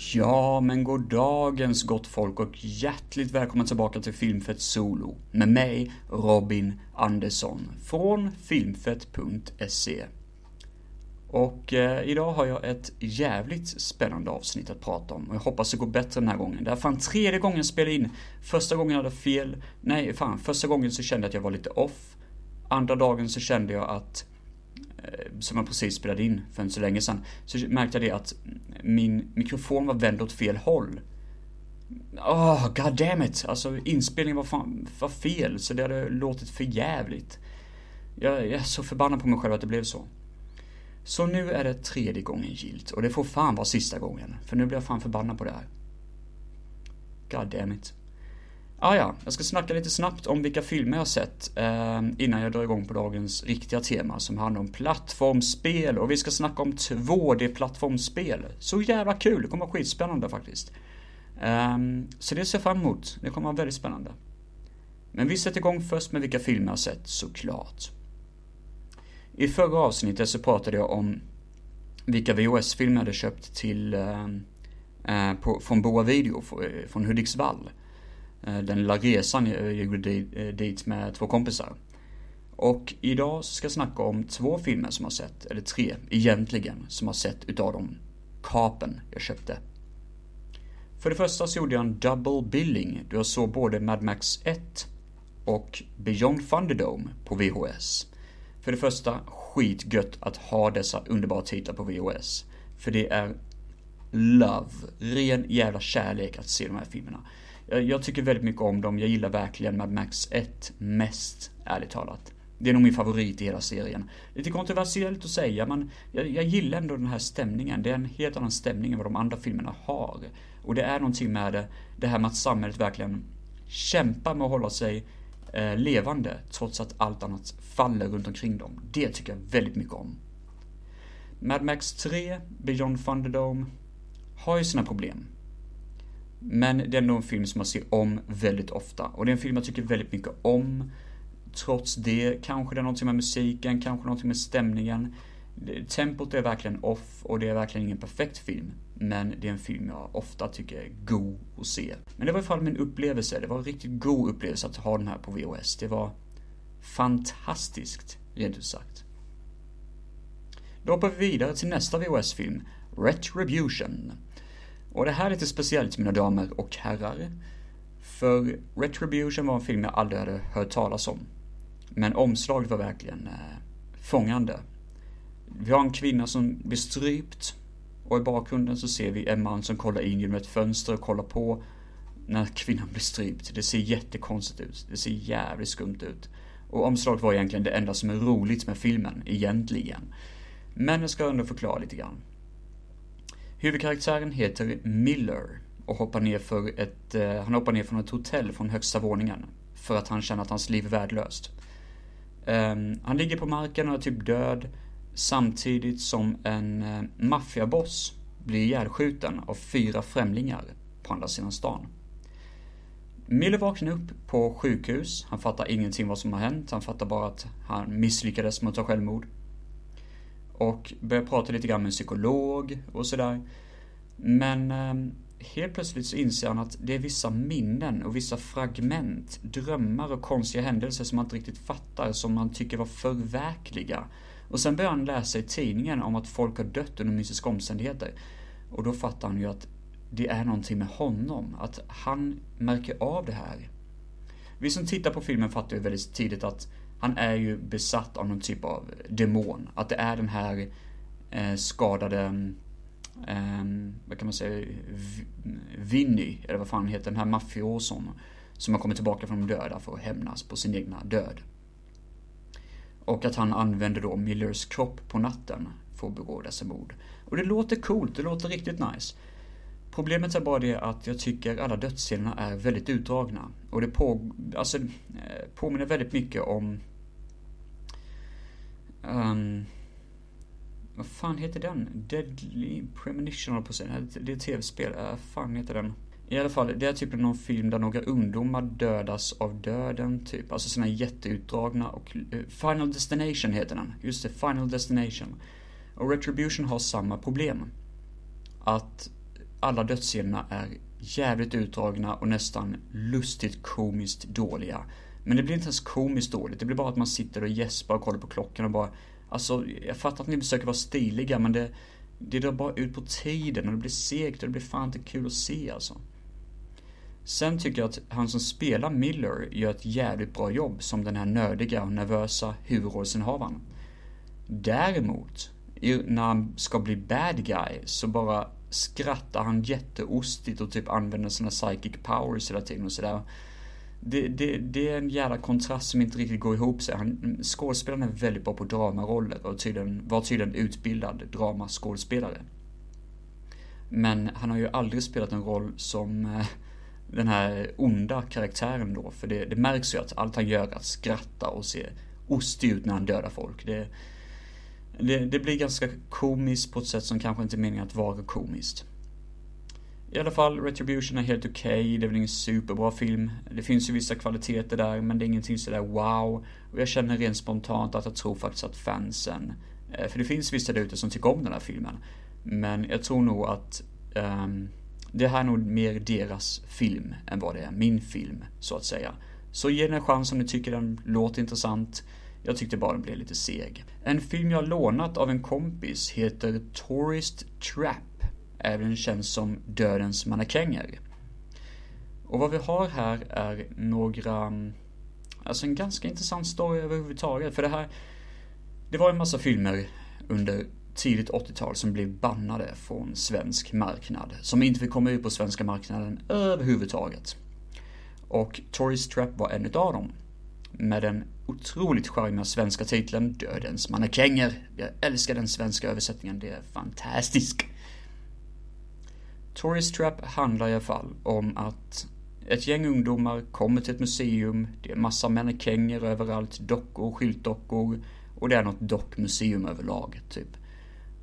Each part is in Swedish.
Ja, men god dagens gott folk och hjärtligt välkomna tillbaka till Filmfett Solo med mig, Robin Andersson från filmfett.se. Och eh, idag har jag ett jävligt spännande avsnitt att prata om och jag hoppas det går bättre den här gången. Det är fan tredje gången jag spelar in. Första gången jag hade fel. Nej, fan, första gången så kände jag att jag var lite off. Andra dagen så kände jag att Eh, som jag precis spelade in för inte så länge sedan, så märkte jag det att min mikrofon var vänd åt fel håll. Åh, oh, god damn it! Alltså inspelningen var, fan, var fel, så det hade låtit för jävligt. Jag, jag är så förbannad på mig själv att det blev så. Så nu är det tredje gången gilt och det får fan vara sista gången, för nu blir jag fan förbannad på det här. God damn it. Ah, ja, jag ska snacka lite snabbt om vilka filmer jag sett eh, innan jag drar igång på dagens riktiga tema som handlar om plattformsspel och vi ska snacka om 2D-plattformsspel. Så jävla kul, det kommer vara skitspännande faktiskt. Eh, så det ser jag fram emot, det kommer vara väldigt spännande. Men vi sätter igång först med vilka filmer jag sett, såklart. I förra avsnittet så pratade jag om vilka VHS-filmer jag hade köpt till eh, eh på, från Boa Video eh, från Hudiksvall. Eh, den lilla resan jag eh, gjorde eh, dit med två kompisar. Och idag ska jag snacka om två filmer som jag sett, eller tre egentligen, som jag sett utav de kapen jag köpte. För det första så gjorde jag en double billing då jag såg både Mad Max 1 och Beyond Thunderdome på VHS. För det första, skitgött att ha dessa underbara titlar på VHS. För det är love, ren jävla kärlek att se de här filmerna. Jag tycker väldigt mycket om dem, jag gillar verkligen Mad Max 1 mest, ärligt talat. Det är nog min favorit i hela serien. Lite kontroversiellt att säga, men jag, jag, gillar ändå den här stämningen. Det är en helt annan stämning än vad de andra filmerna har. Och det är någonting med det, det här med att samhället verkligen kämpar med att hålla sig eh, levande trots att allt annat faller runt omkring dem. Det tycker jag väldigt mycket om. Mad Max 3, Beyond Thunderdome, har ju sina problem. Men det är ändå en film som man ser om väldigt ofta. Och det är en film jag tycker väldigt mycket om. Trots det, kanske det är någonting med musiken, kanske någonting med stämningen. Tempot är verkligen off och det är verkligen ingen perfekt film. Men det är en film jag ofta tycker är god att se. Men det var i alla fall min upplevelse. Det var en riktigt god upplevelse att ha den här på VHS. Det var fantastiskt, rent ut sagt. Då hoppar vi vidare till nästa VHS-film, Retribution. Och det här är lite speciellt mina damer och herrar. För Retribution var en film jag aldrig hade hört talas om. Men omslaget var verkligen eh, fångande. Vi har en kvinna som blir strypt och i bakgrunden så ser vi en man som kollar in genom ett fönster och kollar på när kvinnan blir strypt. Det ser jättekonstigt ut. Det ser jävligt skumt ut. Och omslaget var egentligen det enda som är roligt med filmen, egentligen. Men jag ska ändå förklara lite grann. Huvudkaraktären heter Miller och hoppar ner för ett, eh, han hoppar ner från ett hotell från högsta våningen för att han känner att hans liv är värdelöst. Um, han ligger på marken och är typ död samtidigt som en eh, maffiaboss blir ihjälskjuten av fyra främlingar på andra sidan stan. Miller vaknar upp på sjukhus. Han fattar ingenting vad som har hänt. Han fattar bara att han misslyckades med att ta självmord och börjar prata lite grann med en psykolog och sådär. Men eh, helt plötsligt så inser han att det är vissa minnen och vissa fragment, drömmar och konstiga händelser som man inte riktigt fattar, som man tycker var förverkliga. Och sen börjar han läsa i tidningen om att folk har dött under mystiska omständigheter. Och då fattar han ju att det är någonting med honom, att han märker av det här. Vi som tittar på filmen fattar ju väldigt tidigt att han är ju besatt av någon typ av demon. Att det är den här eh, skadade, eh, vad kan man säga, Vinny, eller vad fan heter den här mafioson. Som har kommit tillbaka från de döda för att hämnas på sin egna död. Och att han använder då Millers kropp på natten för att begå dessa mord. Och det låter coolt, det låter riktigt nice. Problemet är bara det att jag tycker alla dödsscenerna är väldigt utdragna. Och det på, alltså, eh, påminner väldigt mycket om... Um, vad fan heter den? Deadly Premonition på sig. Det är ett tv-spel. Vad uh, fan heter den? I alla fall, det är typ någon film där några ungdomar dödas av döden, typ. Alltså såna jätteutdragna och... Uh, Final Destination heter den. Just det, Final Destination. Och Retribution har samma problem. Att alla dödsscenerna är jävligt utdragna och nästan lustigt komiskt dåliga. Men det blir inte ens komiskt dåligt, det blir bara att man sitter och gäspar och kollar på klockan och bara Alltså, jag fattar att ni försöker vara stiliga men det Det drar bara ut på tiden och det blir segt och det blir fan inte kul att se alltså. Sen tycker jag att han som spelar Miller gör ett jävligt bra jobb som den här nördiga och nervösa huvudrollsinnehavaren. Däremot, när han ska bli bad guy så bara skrattar han jätteostigt och typ använder sina psychic powers hela tiden och sådär. Det, det, det, är en jävla kontrast som inte riktigt går ihop sig. Han, skådespelaren är väldigt bra på dramaroller och tydligen, var tydligen utbildad dramaskådespelare. Men han har ju aldrig spelat en roll som eh, den här onda karaktären då. För det, det märks ju att allt han gör är att skratta och se ostig ut när han dödar folk. Det, det, det, blir ganska komiskt på ett sätt som kanske inte är meningen att vara komiskt. I alla fall, Retribution är helt okej, okay. det är väl ingen superbra film. Det finns ju vissa kvaliteter där, men det är ingenting sådär wow. Och jag känner rent spontant att jag tror faktiskt att fansen, eh, för det finns vissa där ute som tycker om den här filmen. Men jag tror nog att um, det här är nog mer deras film än vad det är min film, så att säga. Så ge den en chans om ni tycker den låter intressant. Jag tyckte bara den blev lite seg. En film jag lånat av en kompis heter Tourist Trap. Även känd som Dödens mannekänger. Och vad vi har här är några, alltså en ganska intressant story överhuvudtaget. För det här, det var en massa filmer under tidigt 80-tal som blev bannade från svensk marknad. Som inte fick komma ut på svenska marknaden överhuvudtaget. Och Tourist Trap var en utav dem. Med den otroligt charmiga svenska titeln Dödens mannekänger. Jag älskar den svenska översättningen, det är fantastiskt. Tourist Trap handlar i alla fall om att ett gäng ungdomar kommer till ett museum, det är massa mannekänger överallt, dockor, skyltdockor och det är något dockmuseum överlag, typ.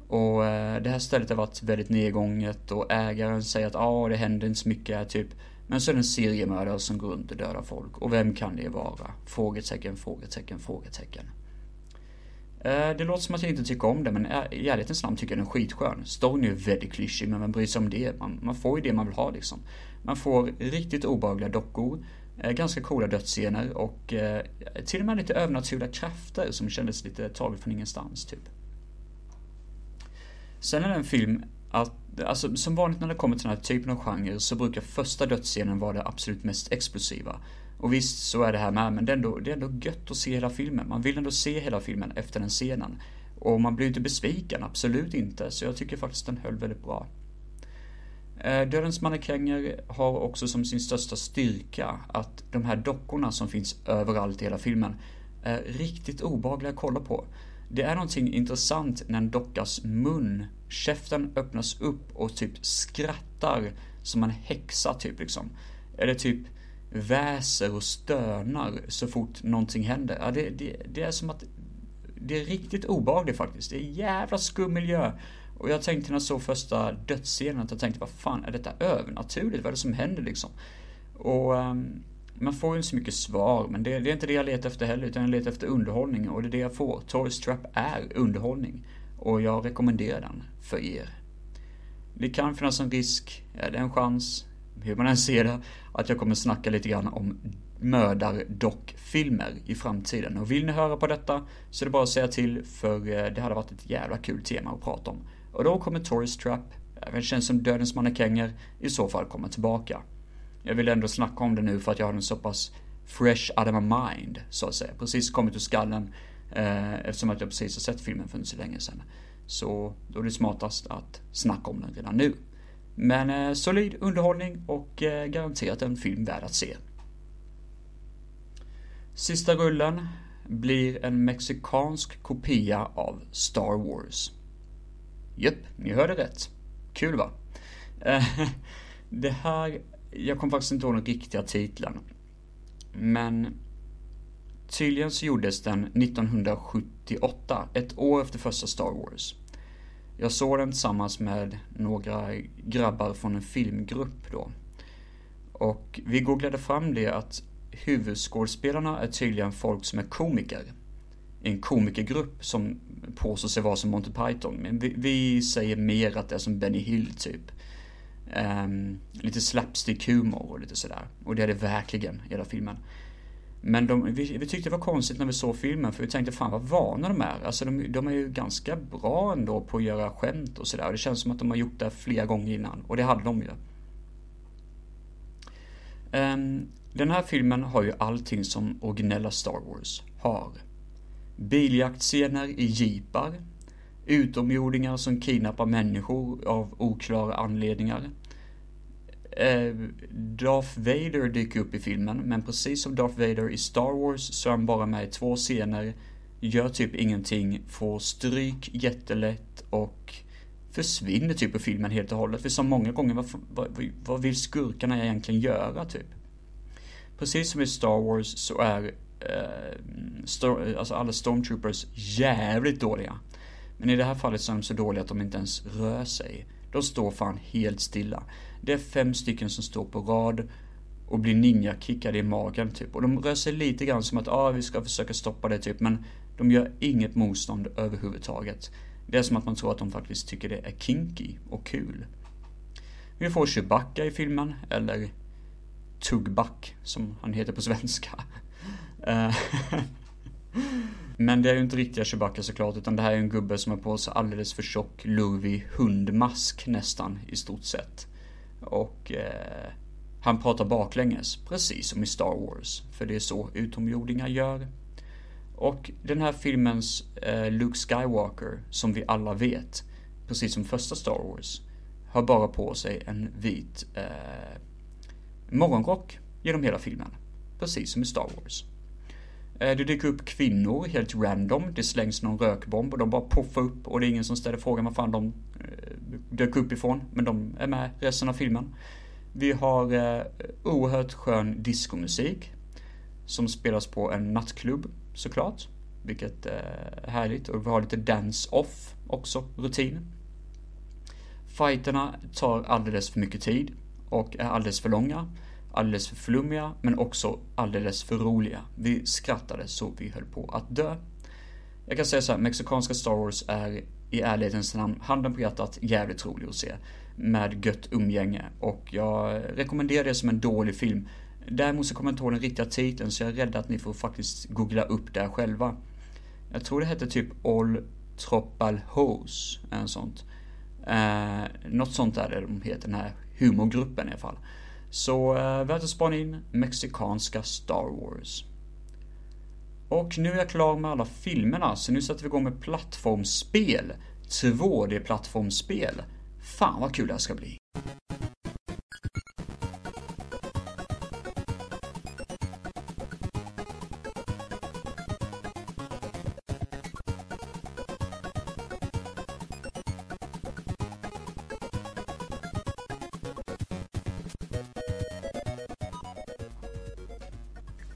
Och eh, det här stället har varit väldigt nedgånget och ägaren säger att ja, ah, det händer inte så mycket här typ. Men så är det en seriemördare som går runt och dödar folk. Och vem kan det vara? Frågetecken, frågetecken, frågetecken. Eh, det låter som att jag inte tycker om det, men eh, i ärlighetens namn tycker jag den är skitskön. Storyn är väldigt klyschig, men vem bryr sig om det. Man, man, får ju det man vill ha liksom. Man får riktigt obehagliga dockor, eh, ganska coola dödsscener och till och med lite övernaturliga krafter som kändes lite taget från ingenstans, typ. Sen är det en film att, alltså som vanligt när det kommer till den här typen av genre så brukar första dödsscenen vara det absolut mest explosiva. Och visst, så är det här med, men det är, ändå, det är ändå gött att se hela filmen. Man vill ändå se hela filmen efter den scenen. Och man blir inte besviken, absolut inte. Så jag tycker faktiskt den höll väldigt bra. Eh, Dödens mannekänger har också som sin största styrka att de här dockorna som finns överallt i hela filmen är riktigt obehagliga att kolla på. Det är någonting intressant när en dockas mun, käften öppnas upp och typ skrattar som en häxa typ liksom. Eller typ väser och stönar så fort någonting händer. Ja, det, det, det är som att det är riktigt obehagligt faktiskt. Det är en jävla skum miljö. Och jag tänkte när jag såg första dödsscenen att jag tänkte vad fan är detta övernaturligt? Vad är det som händer liksom? Och um, man får ju inte så mycket svar, men det, det, är inte det jag letar efter heller, utan jag letar efter underhållning och det är det jag får. Tourist Trap är underhållning och jag rekommenderar den för er. Det kan finnas en risk, är det en chans, hur man än ser det, att jag kommer snacka lite grann om mördardockfilmer i framtiden. Och vill ni höra på detta så är det bara att säga till för eh, det hade varit ett jävla kul tema att prata om. Och då kommer Tourist Trap, även känns som Dödens mannekänger, i så fall komma tillbaka. Jag vill ändå snacka om det nu för att jag har den så pass fresh out of my mind, så att säga. Precis kommit ur skallen eh, eftersom att jag precis har sett filmen för inte så länge sedan. Så då är det smartast att snacka om den redan nu. Men eh, solid underhållning och eh, garanterat en film värd att se. Sista rullen blir en mexikansk kopia av Star Wars. Japp, ni hörde rätt. Kul va? Eh, det här jag kommer faktiskt inte ihåg den riktiga titeln. Men tydligen så gjordes den 1978, ett år efter första Star Wars. Jag såg den tillsammans med några grabbar från en filmgrupp då. Och vi googlade fram det att huvudskådespelarna är tydligen folk som är komiker. En komikergrupp som påstår sig vara som Monty Python. Men vi, vi säger mer att det är som Benny Hill typ. Um, lite slapstick-humor och lite sådär. Och det är det verkligen, i hela filmen. Men de, vi, vi, tyckte det var konstigt när vi såg filmen för vi tänkte fan vad vana de är. Alltså de, de är ju ganska bra ändå på att göra skämt och sådär. Det känns som att de har gjort det flera gånger innan. Och det hade de ju. Um, den här filmen har ju allting som originella Star Wars har. Biljaktscener i jeepar. Utomjordingar som kidnappar människor av oklara anledningar. Eh, Darth Vader dyker upp i filmen, men precis som Darth Vader i Star Wars så är han bara med i två scener, gör typ ingenting, får stryk jättelätt och försvinner typ i filmen helt och hållet. För som många gånger, vad, vad, vad vill skurkarna egentligen göra typ? Precis som i Star Wars så är eh, Star, alltså alla Stormtroopers jävligt dåliga. Men i det här fallet så är de så dåliga att de inte ens rör sig. De står fan helt stilla. Det är fem stycken som står på rad och blir ninja-kickade i magen typ. Och de rör sig lite grann som att ah, vi ska försöka stoppa det typ. Men de gör inget motstånd överhuvudtaget. Det är som att man tror att de faktiskt tycker det är kinky och kul. Vi får Chewbacca i filmen, eller Tugback som han heter på svenska. Eh, men det är ju inte riktiga Chewbacca såklart, utan det här är en gubbe som har på sig alldeles för tjock, lurvig hundmask nästan, i stort sett. Och eh, han pratar baklänges, precis som i Star Wars, för det är så utomjordingar gör. Och den här filmens eh, Luke Skywalker, som vi alla vet, precis som första Star Wars, har bara på sig en vit eh, morgonrock genom hela filmen. Precis som i Star Wars. Eh, det dyker upp kvinnor helt random. Det slängs någon rökbomb och de bara poffar upp och det är ingen som ställer frågan var fan de eh, dök upp ifrån. Men de är med resten av filmen. Vi har eh, oerhört skön diskomusik. Som spelas på en nattklubb såklart. Vilket är härligt. Och vi har lite dance-off också, rutin. Fighterna tar alldeles för mycket tid och är alldeles för långa alldeles för flummiga, men också alldeles för roliga. Vi skrattade så vi höll på att dö. Jag kan säga så här, mexikanska Star Wars är i ärlighetens namn, handen på hjärtat, jävligt rolig att se. Med gött umgänge och jag rekommenderar det som en dålig film. Däremot så kommer jag inte ihåg den riktiga titeln så jag är rädd att ni får faktiskt googla upp det själva. Jag tror det hette typ All Tropal Hose, eller sånt. Eh, något sånt är det de heter, den här humorgruppen i alla fall. Så eh, värt att spana in mexikanska Star Wars. Och nu är jag klar med alla filmerna, så nu sätter vi igång med plattformsspel. 2D-plattformsspel. Fan vad kul det här ska bli.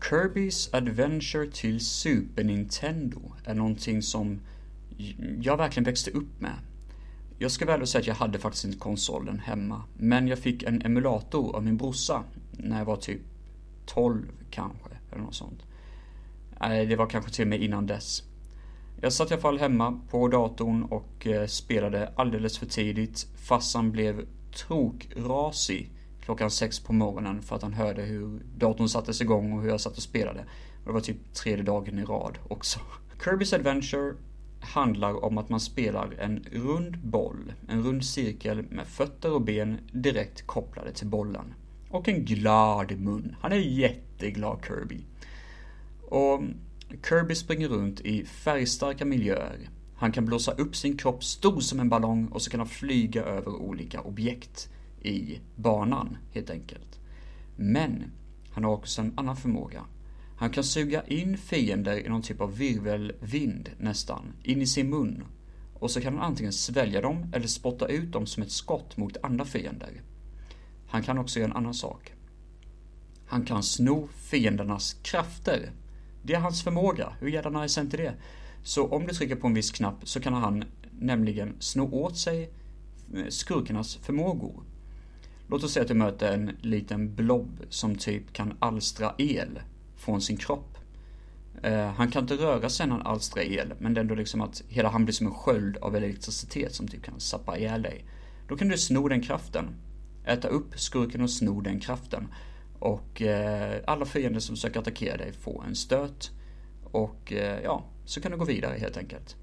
Kirby's Adventure till Super Nintendo är någonting som jag verkligen växte upp med. Jag ska väl säga att jag hade faktiskt inte konsolen hemma, men jag fick en emulator av min brorsa när jag var typ 12 kanske, eller något sånt. Nej, det var kanske till och med innan dess. Jag satt i alla fall hemma på datorn och eh, spelade alldeles för tidigt. Farsan blev tokrasig klockan sex på morgonen för att han hörde hur datorn sattes igång och hur jag satt och spelade. Och det var typ tredje dagen i rad också. Kirby's Adventure handlar om att man spelar en rund boll, en rund cirkel med fötter och ben direkt kopplade till bollen. Och en glad mun. Han är jätteglad Kirby. Och Kirby springer runt i färgstarka miljöer. Han kan blåsa upp sin kropp stor som en ballong och så kan han flyga över olika objekt i banan helt enkelt. Men han har också en annan förmåga. Han kan suga in fiender i någon typ av virvelvind nästan, in i sin mun. Och så kan han antingen svälja dem eller spotta ut dem som ett skott mot andra fiender. Han kan också göra en annan sak. Han kan sno fiendernas krafter. Det är hans förmåga. Hur jävla nice är inte det? Så om du trycker på en viss knapp så kan han nämligen sno åt sig eh, skurkarnas förmågor. Låt oss säga att du möter en liten blob som typ kan alstra el från sin kropp. Eh, han kan inte röra sig när han alstrar el, men det är ändå liksom att hela han blir som en sköld av elektricitet som typ kan sappa ihjäl dig. Då kan du sno den kraften äta upp skurken och sno den kraften. Och eh, alla fiender som försöker attackera dig får en stöt. Och eh, ja, så kan du gå vidare helt enkelt.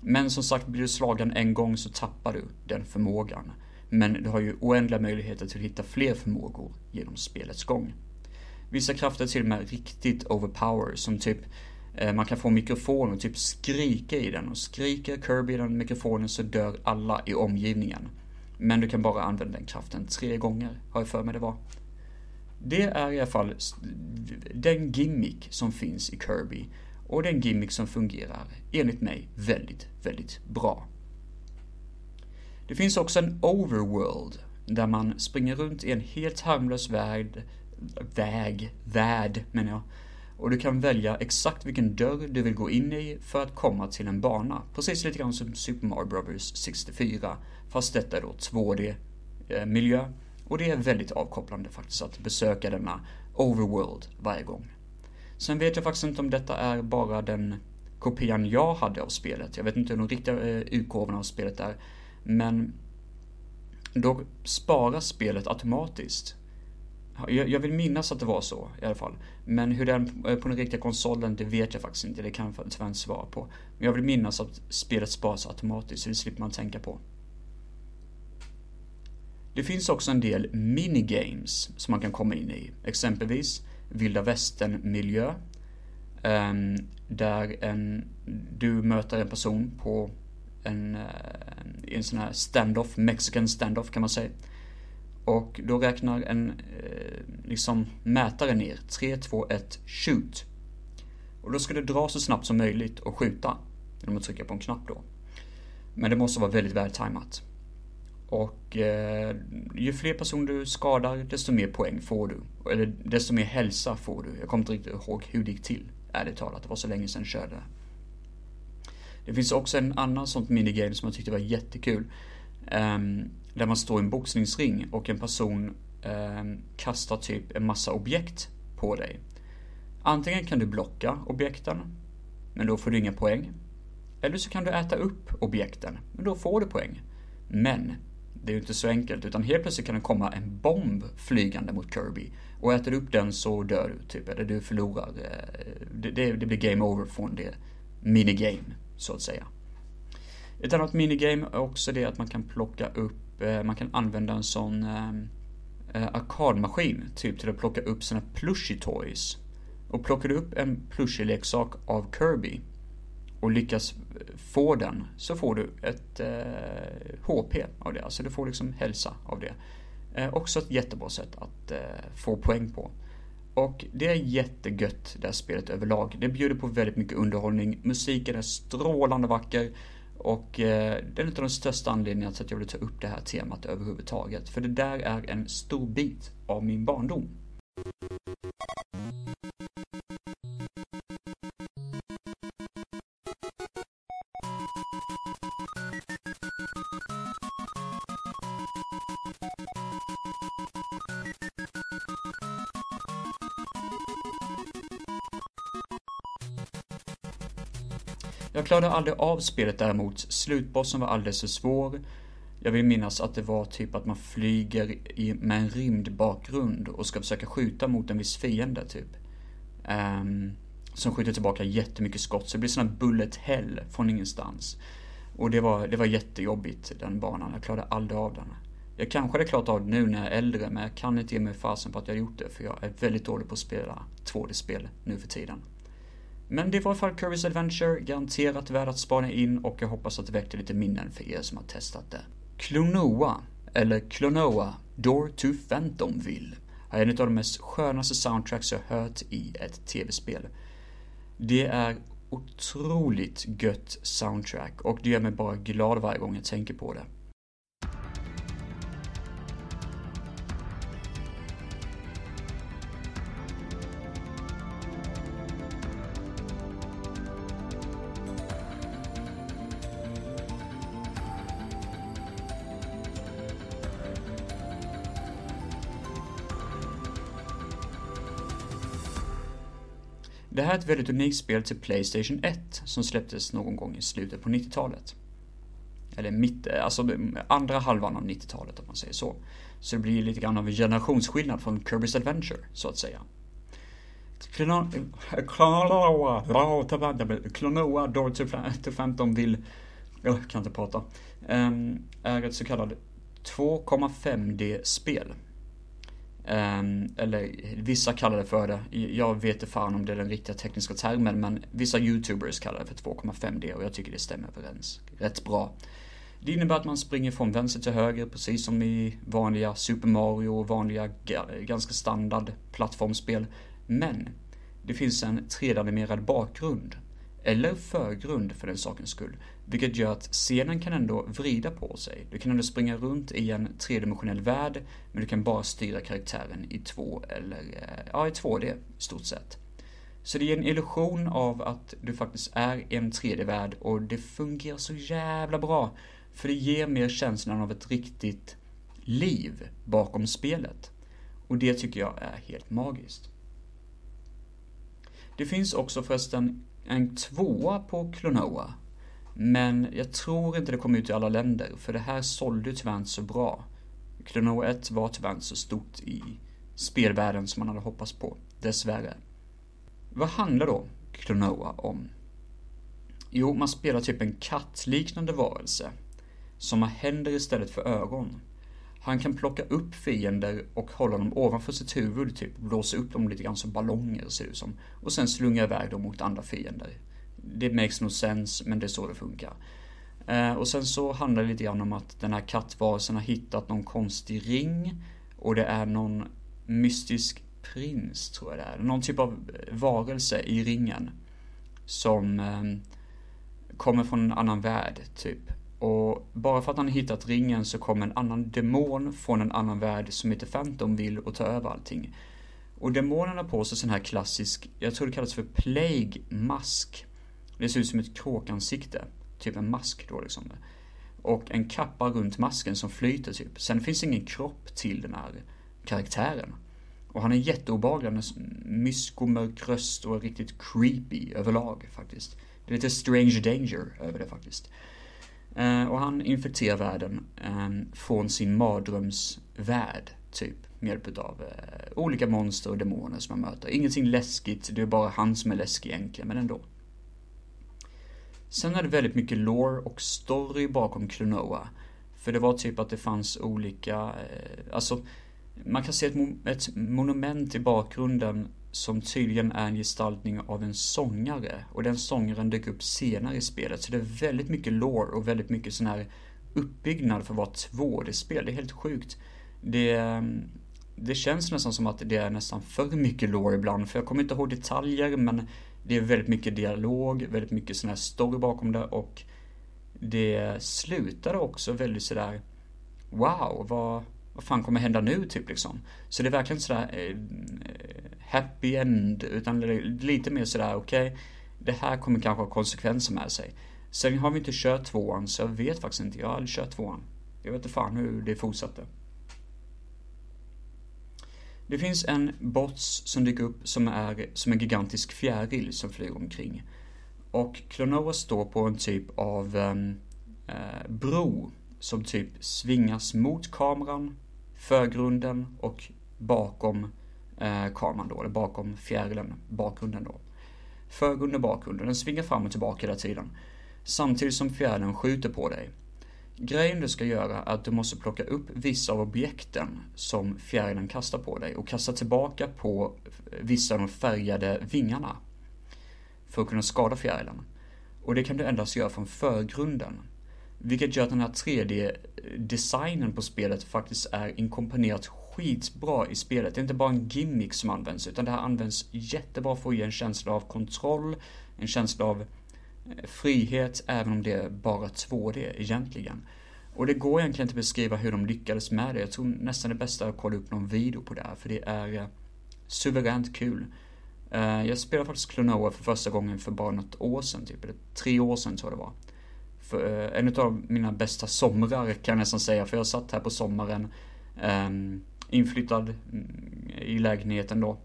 Men som sagt, blir du slagen en gång så tappar du den förmågan. Men du har ju oändliga möjligheter till att hitta fler förmågor genom spelets gång. Vissa krafter är till och med riktigt overpower, som typ eh, man kan få mikrofon och typ skrika i den och skriker Kirby i den mikrofonen så dör alla i omgivningen. Men du kan bara använda den kraften tre gånger, har jag för mig det var. Det är i alla fall den gimmick som finns i Kirby och den gimmick som fungerar, enligt mig, väldigt, väldigt bra. Det finns också en overworld där man springer runt i en helt harmlös värld, väg, värld menar jag. Och du kan välja exakt vilken dörr du vill gå in i för att komma till en bana. Precis lite grann som Super Mario Bros 64. Fast detta är då 2D-miljö. Eh, Och det är väldigt avkopplande faktiskt att besöka denna overworld varje gång. Sen vet jag faktiskt inte om detta är bara den kopian jag hade av spelet. Jag vet inte hur de riktiga eh, utgåvorna av spelet är. Men då sparas spelet automatiskt. Jag, vill minnas att det var så i alla fall. Men hur det är på den riktiga konsolen, det vet jag faktiskt inte. Det kan jag tyvärr inte svara på. Men jag vill minnas att spelet sparas automatiskt, så det slipper man tänka på. Det finns också en del minigames som man kan komma in i. Exempelvis vilda västern-miljö. Ehm, där en, du möter en person på en, eh, en sån här standoff, mexican standoff kan man säga. Och då räknar en eh, liksom mätare ner. 3, 2, 1, shoot. Och då ska du dra så snabbt som möjligt och skjuta. Genom att trycka på en knapp då. Men det måste vara väldigt vältajmat. Och eh, ju fler personer du skadar, desto mer poäng får du. Eller desto mer hälsa får du. Jag kommer inte riktigt ihåg hur det gick till, ärligt talat. Det var så länge sedan jag körde. Det finns också en annan sånt minigame som jag tyckte var jättekul. Um, där man står i en boxningsring och en person um, kastar typ en massa objekt på dig. Antingen kan du blocka objekten, men då får du inga poäng. Eller så kan du äta upp objekten, men då får du poäng. Men det är ju inte så enkelt, utan helt plötsligt kan det komma en bomb flygande mot Kirby. Och äter du upp den så dör du, typ, eller du förlorar. Eh, det, det, det blir game over från det minigame, så att säga. Ett annat minigame är också det att man kan plocka upp, eh, man kan använda en sån eh, eh arkadmaskin, typ till att plocka upp sina plushie toys. Och plockar du upp en plushie-leksak av Kirby och lyckas eh, få den så får du ett eh, HP av det. Alltså du får liksom hälsa av det. Eh, också ett jättebra sätt att eh, få poäng på. Och det är jättegött det här spelet överlag. Det bjuder på väldigt mycket underhållning. Musiken är strålande vacker. Och eh, det är en av de största anledningarna till att jag vill ta upp det här temat överhuvudtaget. För det där är en stor bit av min barndom. Jag klarade aldrig av spelet däremot. Slutbossen var alldeles för svår. Jag vill minnas att det var typ att man flyger i, med en rymdbakgrund och ska försöka skjuta mot en viss fiende typ. Um, som skjuter tillbaka jättemycket skott, så det blir sån här bullet hell från ingenstans. Och det var, det var jättejobbigt, den banan. Jag klarade aldrig av den. Jag kanske hade klarat av det nu när jag är äldre, men jag kan inte ge mig fasen på att jag gjort det, för jag är väldigt dålig på att spela 2D-spel nu för tiden. Men det var i alla fall Kirby's Adventure, garanterat värd att spana in och jag hoppas att det väckte lite minnen för er som har testat det. Klonoa, eller Klonoa, Door to Phantomville, är en av de mest skönaste soundtracks jag hört i ett tv-spel. Det är otroligt gött soundtrack och det gör mig bara glad varje gång jag tänker på det. Här är ett väldigt unikt spel till Playstation 1 som släpptes någon gång i slutet på 90-talet. Eller mitt, alltså andra halvan av 90-talet om man säger så. Så det blir lite grann av en generationsskillnad från Kirby's Adventure, så att säga. Klonoa Door to Phantom vill, jag kan inte prata, ehm, är ett så kallat 2,5D-spel. Ehm, eller vissa kallar det för det. Jag vet inte fan om det är den riktiga tekniska termen men vissa YouTubers kallar det för 2,5D och jag tycker det stämmer överens rätt bra. Det innebär att man springer från vänster till höger precis som i vanliga Super Mario och vanliga ganska standard plattformsspel. Men det finns en 3D-animerad bakgrund. Eller förgrund för den sakens skull. Vilket gör att scenen kan ändå vrida på sig. Du kan ändå springa runt i en tredimensionell värld, men du kan bara styra karaktären i två eller, eh, ja, i 2D i stort sett. Så det ger en illusion av att du faktiskt är i en 3D-värld och det fungerar så jävla bra. För det ger mer känslan av ett riktigt liv bakom spelet. Och det tycker jag är helt magiskt. Det finns också förresten en tvåa på Klonoa men jag tror inte det kom ut i alla länder, för det här sålde tyvärr inte så bra. Klonoa 1 var tyvärr inte så stort i spelvärlden som man hade hoppats på, dessvärre. Vad handlar då Klonoa om? Jo, man spelar typ en kattliknande varelse som har händer istället för ögon. Han kan plocka upp fiender och hålla dem ovanför sitt huvud, typ blåsa upp dem lite grann som ballonger ser det ut som. Och sen slunga iväg dem mot andra fiender det makes no sense, men det är så det funkar. Eh, och sen så handlar det lite grann om att den här kattvarelsen har hittat någon konstig ring och det är någon mystisk prins, tror jag det är. Någon typ av varelse i ringen som ehm, kommer från en annan värld, typ. Och bara för att han har hittat ringen så kommer en annan demon från en annan värld som heter Phantom vill och ta över allting. Och demonen har på sig sån här klassisk, jag tror det kallas för Plague Mask. Det ser ut som ett kråkansikte. Typ en mask då liksom. Och en kappa runt masken som flyter typ. Sen finns ingen kropp till den här karaktären. Och han är jätteobehaglig, han har myskomörk röst och är riktigt creepy överlag faktiskt. Det är lite strange danger över det faktiskt. Eh, och han infekterar världen ehm, från sin mardrömsvärld, typ. Med hjälp av eh, olika monster och demoner som han möter. Ingenting läskigt, det är bara han som är läskig egentligen, men ändå. Sen är det väldigt mycket lore och story bakom Klonoa. För det var typ att det fanns olika, eh, alltså man kan se ett, ett monument i bakgrunden som tydligen är en gestaltning av en sångare. Och den sångaren dök upp senare i spelet. Så det är väldigt mycket lore och väldigt mycket sån här uppbyggnad för att vara 2D-spel. Det är helt sjukt. Det, ehm, det känns nästan som att det är nästan för mycket lore ibland. För jag kommer inte ihåg detaljer men det är väldigt mycket dialog, väldigt mycket sån här story bakom det och det slutade också väldigt sådär Wow, vad, vad fan kommer hända nu typ liksom? Så det är verkligen sådär eh, happy end, utan lite mer sådär okej, okay, det här kommer kanske ha konsekvenser med sig. Sen har vi inte kört tvåan, så jag vet faktiskt inte. Jag har aldrig kört tvåan. Jag vet inte fan hur det fortsatte. Det finns en bots som dyker upp som är som en gigantisk fjäril som flyger omkring. Och Klonoa står på en typ av ehm, eh, bro som typ svingas mot kameran, förgrunden och bakom eh, kameran då, eller bakom fjärilen, bakgrunden då. Förgrunden, bakgrunden, den svingar fram och tillbaka hela tiden. Samtidigt som fjärilen skjuter på dig. Grejen du ska göra är att du måste plocka upp vissa av objekten som fjärilen kastar på dig och kasta tillbaka på eh, vissa av de färgade vingarna. För att kunna skada fjärilen. Och det kan du endast göra från förgrunden. Vilket gör att den här 3D-designen på spelet faktiskt är inkomponerat skitbra i spelet. Det är inte bara en gimmick som används, utan det här används jättebra för att ge en känsla av kontroll, en känsla av eh, frihet även om det är bara 2D egentligen. Och det går egentligen inte att beskriva hur de lyckades med det. Jag tror nästan det bästa är att kolla upp någon video på det här, för det är eh, suveränt kul. Eh, jag spelade faktiskt Klonoa för första gången för bara något år sedan, typ, eller tre år sedan tror jag det var. För, eh, en av mina bästa somrar kan jag nästan säga, för jag satt här på sommaren, ehm, inflyttad mm, i lägenheten då.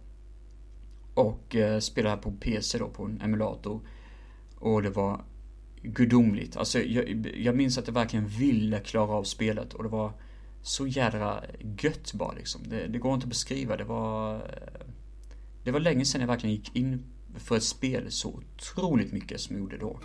Och eh, spelade här på PC då, på en emulator. Och det var gudomligt. Alltså jag, jag minns att jag verkligen ville klara av spelet och det var så jädra gött bara liksom. Det, det går inte att beskriva. Det var... Det var länge sedan jag verkligen gick in för ett spel så otroligt mycket som jag gjorde då.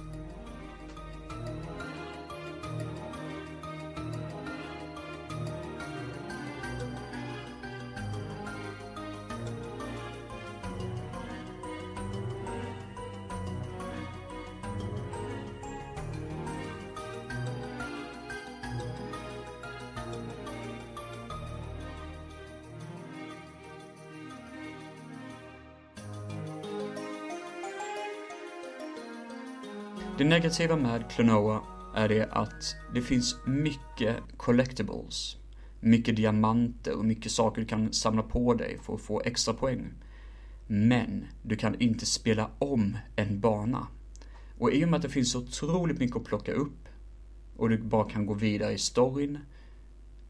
Det negativa med Klonoa är det att det finns mycket collectibles. Mycket diamanter och mycket saker du kan samla på dig för att få extra poäng. Men du kan inte spela om en bana. Och i och med att det finns så otroligt mycket att plocka upp och du bara kan gå vidare i storyn.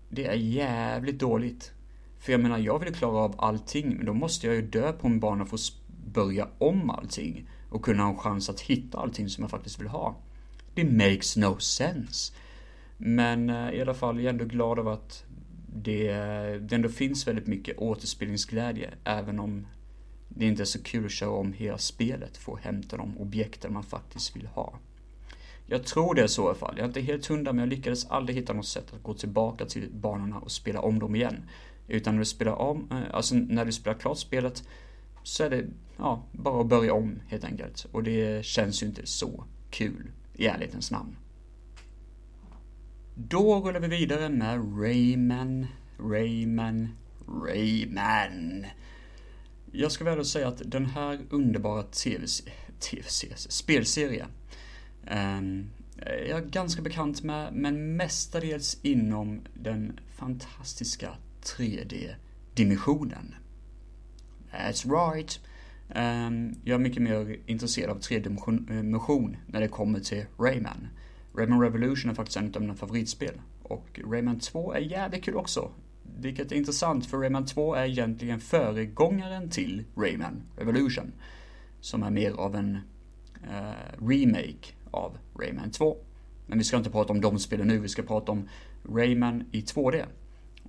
Det är jävligt dåligt. För jag menar, jag vill klara av allting, men då måste jag ju dö på en bana för att börja om allting och kunna ha en chans att hitta allting som jag faktiskt vill ha. Det makes no sense. Men eh, i alla fall, jag är ändå glad över att det, det ändå finns väldigt mycket återspelningsglädje, även om det inte är så kul att köra om hela spelet för att hämta de objekten man faktiskt vill ha. Jag tror det är så i alla fall. Jag är inte helt hundra, men jag lyckades aldrig hitta något sätt att gå tillbaka till banorna och spela om dem igen. Utan när du spelar om, eh, alltså när du spelar klart spelet så är det ja, bara att börja om helt enkelt. Och det känns ju inte så kul i ärlighetens namn. Då rullar vi vidare med Rayman, Rayman, Rayman. Jag ska väl säga att den här underbara tv-serien, spelserien. um, ehm, är jag ganska bekant med, men mestadels inom den fantastiska 3D-dimensionen. That's right. Ehm, jag är mycket mer intresserad av tredimension eh, när det kommer till Rayman. Rayman Revolution är faktiskt en av mina favoritspel. Och Rayman 2 är jävligt kul också. Vilket är intressant för Rayman 2 är egentligen föregångaren till Rayman Revolution. Som är mer av en uh, remake av Rayman 2. Men vi ska inte prata om de spelen nu, vi ska prata om Rayman i 2D.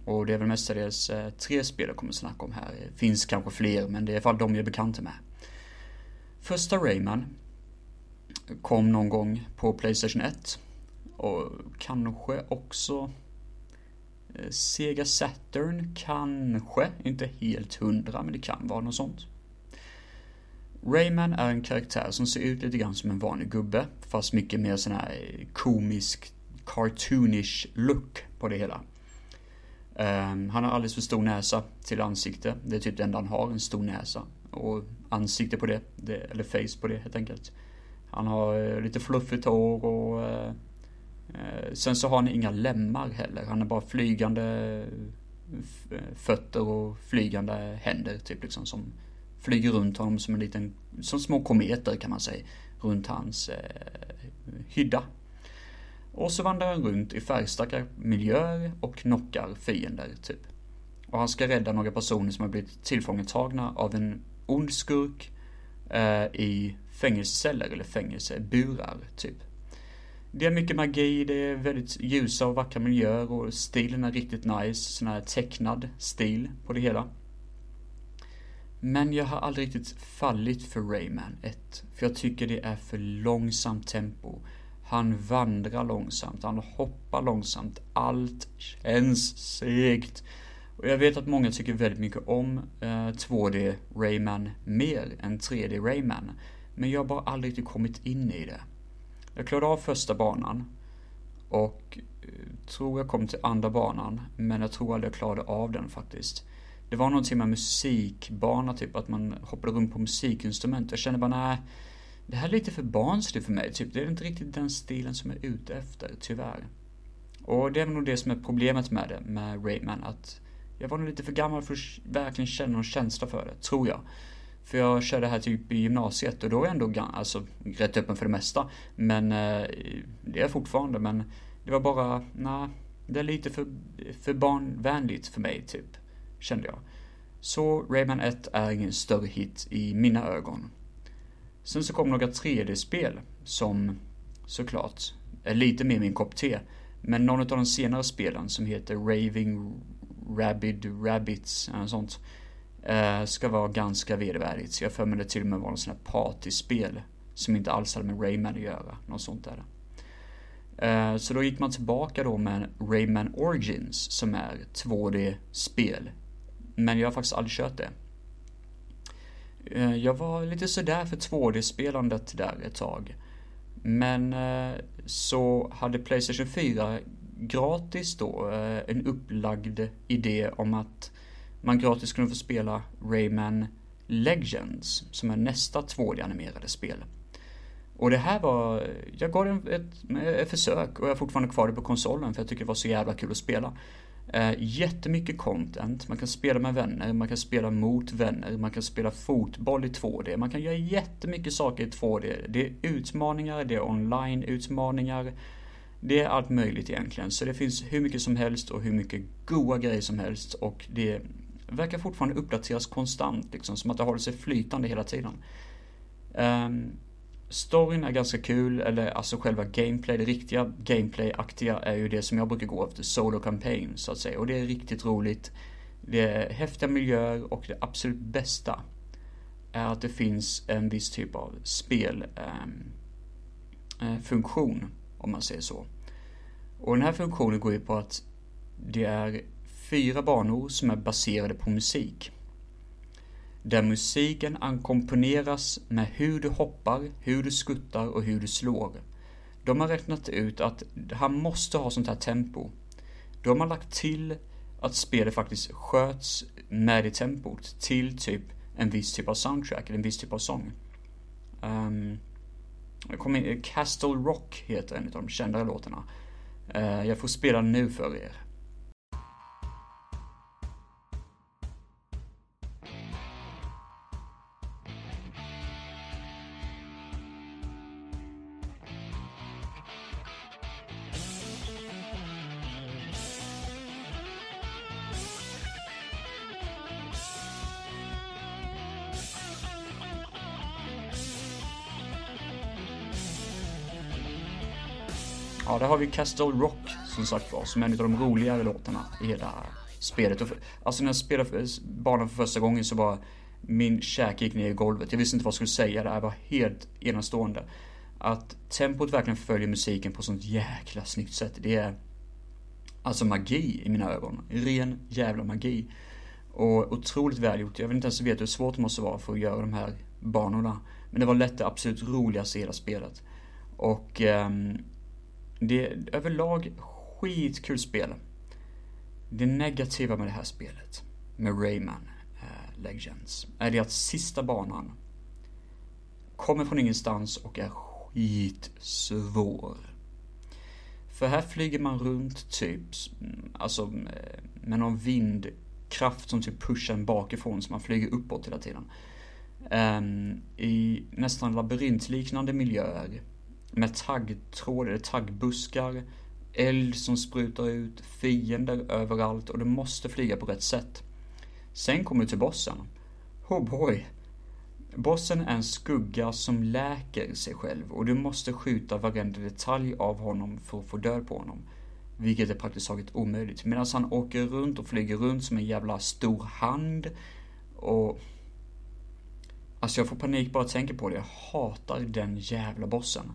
Och det är väl mestadels eh, tre spel jag kommer att snacka om här. Det finns kanske fler, men det är i alla fall de jag är bekanta med. Första Rayman kom någon gång på Playstation 1. Och kanske också eh, Sega Saturn, kanske. Inte helt hundra, men det kan vara något sånt. Rayman är en karaktär som ser ut lite grann som en vanlig gubbe, fast mycket mer sån här eh, komisk, cartoonish look på det hela. Um, han har alldeles för stor näsa till ansikte. Det är typ det enda han har, en stor näsa. Och ansikte på det, det eller face på det helt enkelt. Han har uh, lite fluffigt hår och uh, uh, sen så har han inga lemmar heller. Han är bara flygande fötter och flygande händer typ liksom som flyger runt honom som en liten, som små kometer kan man säga, runt hans hydda och så vandrar han runt i färgstarka miljöer och knockar fiender, typ. Och han ska rädda några personer som har blivit tillfångatagna av en ond skurk eh, i fängelseceller eller fängelseburar, typ. Det är mycket magi, det är väldigt ljusa och vackra miljöer och stilen är riktigt nice, sån här tecknad stil på det hela. Men jag har aldrig riktigt fallit för Rayman 1, för jag tycker det är för långsamt tempo. Han vandrar långsamt, han hoppar långsamt, allt känns segt. Och jag vet att många tycker väldigt mycket om eh, 2D Rayman mer än 3D Rayman. Men jag har bara aldrig riktigt kommit in i det. Jag klarade av första banan. Och eh, tror jag kom till andra banan. Men jag tror aldrig jag klarade av den faktiskt. Det var någonting med musikbana, typ att man hoppade runt på musikinstrument. Jag kände bara nej det här är lite för barnsligt för mig, typ. Det är inte riktigt den stilen som jag är ute efter, tyvärr. Och det är nog det som är problemet med det, med Rayman, att jag var nog lite för gammal för att verkligen känna någon känsla för det, tror jag. För jag körde här typ i gymnasiet och då är jag ändå alltså, rätt öppen för det mesta. Men eh, det är jag fortfarande, men det var bara, nej, det är lite för, för barnvänligt för mig, typ. Kände jag. Så Rayman 1 är ingen större hit i mina ögon. Sen så kom några 3D-spel som Såklart. Är lite mer min kopp te. Men någon av de senare spelen som heter Raving Rabid Rabbits eller sånt. Eh, ska vara ganska vedervärdigt. Så jag för mig det till och med var något sånt här partyspel. Som inte alls hade med Rayman att göra. Något sånt där. Eh, så då gick man tillbaka då med Rayman Origins som är 2D-spel. Men jag har faktiskt aldrig kört det. Eh, jag var lite sådär för 2D-spelandet där ett tag. Men eh, så hade Playstation 4 gratis då eh, en upplagd idé om att man gratis kunde få spela Rayman Legends som är nästa 2D-animerade spel. Och det här var, jag gav det ett, ett, försök och jag har fortfarande kvar det på konsolen för jag tycker det var så jävla kul att spela. Eh, jättemycket content, man kan spela med vänner, man kan spela mot vänner, man kan spela fotboll i 2D, man kan göra jättemycket saker i 2D. Det är utmaningar, det är online-utmaningar, det är allt möjligt egentligen. Så det finns hur mycket som helst och hur mycket goa grejer som helst och det verkar fortfarande uppdateras konstant, liksom, som att det håller sig flytande hela tiden. Um, Storyn är ganska kul, eller alltså själva gameplay, det riktiga gameplay-aktiga är ju det som jag brukar gå efter, solo campaign så att säga. Och det är riktigt roligt. Det är häftiga miljöer och det absolut bästa är att det finns en viss typ av spelfunktion, ehm, eh, om man säger så. Och den här funktionen går ju på att det är fyra banor som är baserade på musik där musiken ackompanjeras med hur du hoppar, hur du skuttar och hur du slår. De har räknat ut att han måste ha sånt här tempo. De har lagt till att spelet faktiskt sköts med i tempot till typ en viss typ av soundtrack eller en viss typ av sång. Um, jag kommer in, Castle Rock heter en av de kändare låtarna. Uh, jag får spela nu för er. Där har vi Castle Rock som sagt var, som är en av de roligare låtarna i hela spelet. Alltså när jag spelade banan för första gången så var min käke gick ner i golvet. Jag visste inte vad jag skulle säga, det här var helt enastående. Att tempot verkligen följer musiken på sånt jäkla snyggt sätt, det är alltså magi i mina ögon. Ren jävla magi. Och otroligt välgjort. Jag vill inte ens veta hur svårt det måste vara för att göra de här banorna. Men det var lätt det absolut roligaste i hela spelet. Och um, det är överlag skitkul spel. Det negativa med det här spelet, med Rayman eh, Legends, är det att sista banan kommer från ingenstans och är skitsvår. För här flyger man runt typ, mm, alltså eh, med någon vindkraft som typ pushar en bakifrån så man flyger uppåt hela tiden. Um, I nästan labyrintliknande miljöer med taggtråd eller taggbuskar, eld som sprutar ut, fiender överallt och du måste flyga på rätt sätt. Sen kommer du till bossen. Oh boy! Bossen är en skugga som läker sig själv och du måste skjuta varenda detalj av honom för att få död på honom. Vilket är praktiskt taget omöjligt. Medan han åker runt och flyger runt som en jävla stor hand. Och... Alltså jag får panik bara jag tänker på det. Jag hatar den jävla bossen.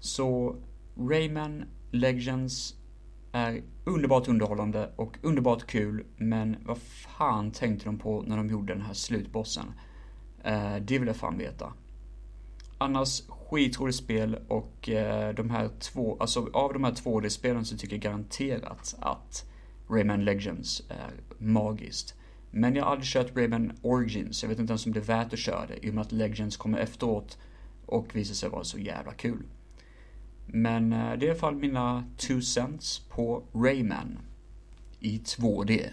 Så Rayman Legends är underbart underhållande och underbart kul, men vad fan tänkte de på när de gjorde den här slutbossen? Eh, det vill jag fan veta. Annars skitroligt spel och eh, de här två, alltså av de här 2D-spelen så tycker jag garanterat att Rayman Legends är magiskt. Men jag har aldrig kört Rayman Origins, jag vet inte ens om det är värt att köra det i och med att Legends kommer efteråt och visar sig vara så jävla kul. Men eh, det är i alla fall mina two cents på Rayman i 2D.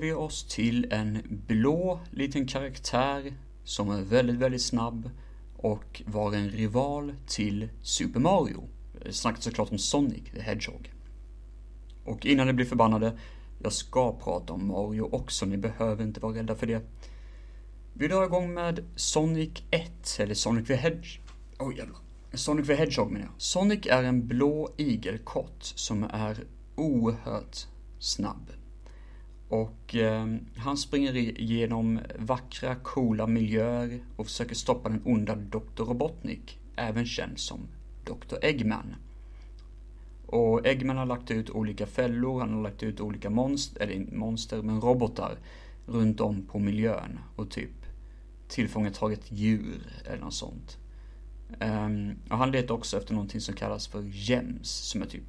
Beger vi oss till en blå liten karaktär som är väldigt, väldigt snabb och var en rival till Super Mario. Snackar såklart om Sonic the Hedgehog. Och innan ni blir förbannade, jag ska prata om Mario också, ni behöver inte vara rädda för det. Vi drar igång med Sonic 1, eller Sonic the Hedgehog. Oh jävlar. Sonic the Hedgehog menar jag. Sonic är en blå igelkott som är oerhört snabb. Och eh, han springer igenom vackra, coola miljöer och försöker stoppa den onda Dr. Robotnik, även känd som Dr. Eggman. Och Eggman har lagt ut olika fällor, han har lagt ut olika monster, eller monster, men robotar runt om på miljön och typ tillfångatagit djur eller något sånt. Um, och han letar också efter någonting som kallas för gems, som är typ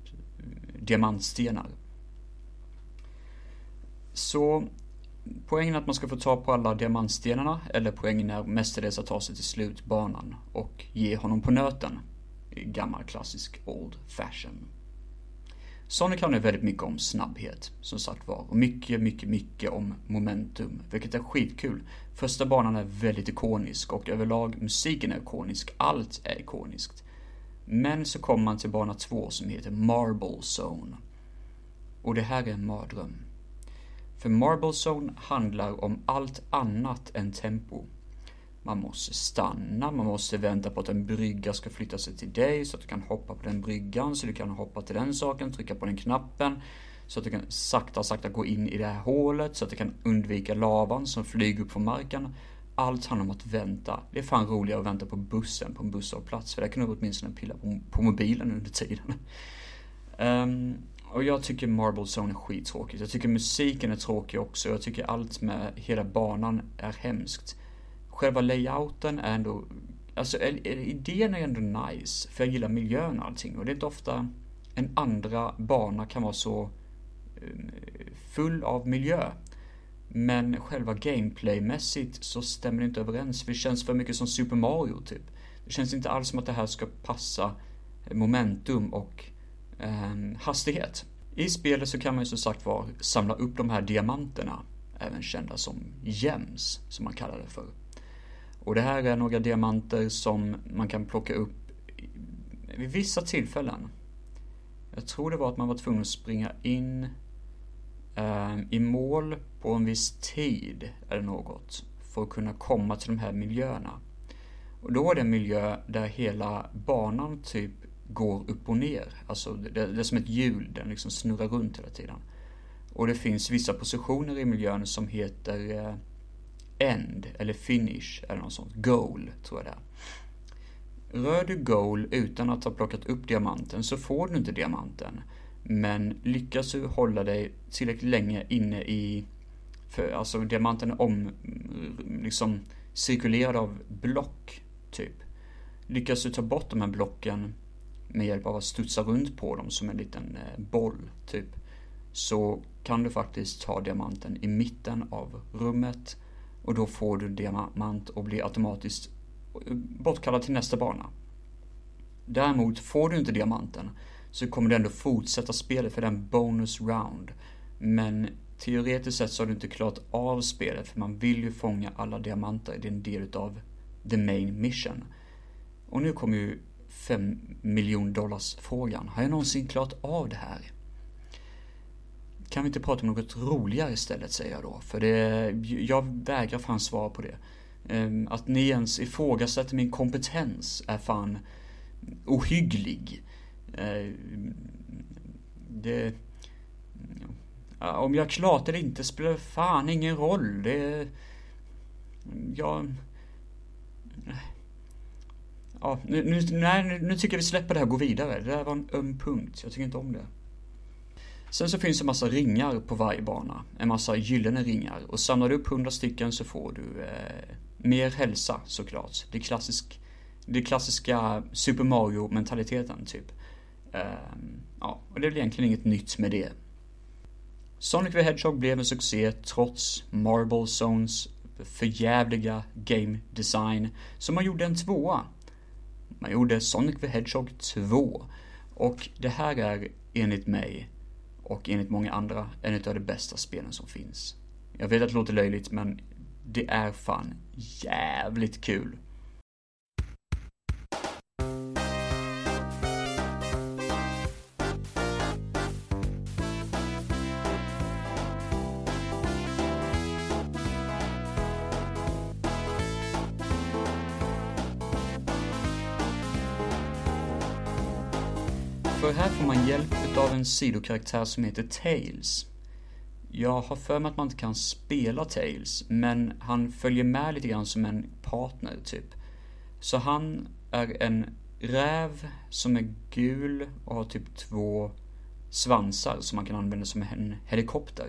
diamantstenar. Så poängen är att man ska få ta på alla diamantstenarna, eller poängen är mestadels att ta sig till slutbanan och ge honom på nöten. Gammal klassisk old fashion. Sonic handlar väldigt mycket om snabbhet, som sagt var. Och mycket, mycket, mycket om momentum, vilket är skitkul. Första banan är väldigt ikonisk och överlag musiken är ikonisk. Allt är ikoniskt. Men så kommer man till bana två som heter Marble Zone. Och det här är en mardröm. För Marble Zone handlar om allt annat än tempo. Man måste stanna, man måste vänta på att en brygga ska flytta sig till dig så att du kan hoppa på den bryggan, så du kan hoppa till den saken, trycka på den knappen. Så att du kan sakta, sakta gå in i det här hålet, så att du kan undvika lavan som flyger upp från marken. Allt handlar om att vänta. Det är fan roligare att vänta på bussen på en busshållplats, för där kan du åtminstone pilla på, på mobilen under tiden. Um, och jag tycker Marble Zone är skittråkigt. Jag tycker musiken är tråkig också. Jag tycker allt med hela banan är hemskt själva layouten är ändå, alltså idén är ändå nice, för jag gillar miljön och allting. Och det är inte ofta en andra bana kan vara så ehm, full av miljö. Men själva gameplaymässigt så stämmer det inte överens, för det känns för mycket som Super Mario typ. Det känns inte alls som att det här ska passa momentum och Ehm, hastighet. I spelet så kan man ju som sagt var samla upp de här diamanterna, även kända som gems, som man kallar det för. Och det här är några diamanter som man kan plocka upp vid vissa tillfällen. Jag tror det var att man var tvungen att springa in eh, i mål på en viss tid eller något för att kunna komma till de här miljöerna. Och då är det en miljö där hela banan typ går upp och ner. Alltså det, det är som ett hjul, den liksom snurrar runt hela tiden. Och det finns vissa positioner i miljön som heter eh, end eller finish eller något sånt. Goal tror jag det är. Rör du goal utan att ha plockat upp diamanten så får du inte diamanten. Men lyckas du hålla dig tillräckligt länge inne i... För alltså diamanten är om... Liksom cirkulerad av block, typ. Lyckas du ta bort de här blocken med hjälp av att studsa runt på dem som en liten eh, boll, typ. Så kan du faktiskt ta diamanten i mitten av rummet och då får du diamant och blir automatiskt eh, bortkallad till nästa bana. Däremot får du inte diamanten så kommer du ändå fortsätta spelet för den bonus round. Men teoretiskt sett så har du inte klarat av spelet för man vill ju fånga alla diamanter. Det är en del utav the main mission. Och nu kommer ju 5 miljon dollars frågan. Har jag någonsin klarat av det här? Kan vi inte prata om något roligare istället, säger jag då. För det, jag vägrar fan svara på det. Ehm, att ni ens ifrågasätter min kompetens är fan ohygglig. Ehm, det... Om jag klarat eller inte spelar fan ingen roll. Det... Jag... Ja, nu, nu, nej, nu tycker jag vi släpper det här och går vidare. Det där var en öm punkt. Jag tycker inte om det. Sen så finns det en massa ringar på varje bana. En massa gyllene ringar. Och samlar du upp 100 stycken så får du eh, mer hälsa såklart. Det, klassisk, det klassiska Super Mario-mentaliteten typ. Eh, ja, och det är väl egentligen inget nytt med det. Sonic the Hedgehog blev en succé trots Marble Zones förjävliga game design. Så man gjorde en tvåa. Man gjorde Sonic the Hedgehog 2. Och det här är enligt mig och enligt många andra en av de bästa spelen som finns. Jag vet att det låter löjligt men det är fan jävligt kul. Här får man hjälp av en sidokaraktär som heter Tails. Jag har för mig att man inte kan spela Tails, men han följer med lite grann som en partner, typ. Så han är en räv som är gul och har typ två svansar som man kan använda som en helikopter.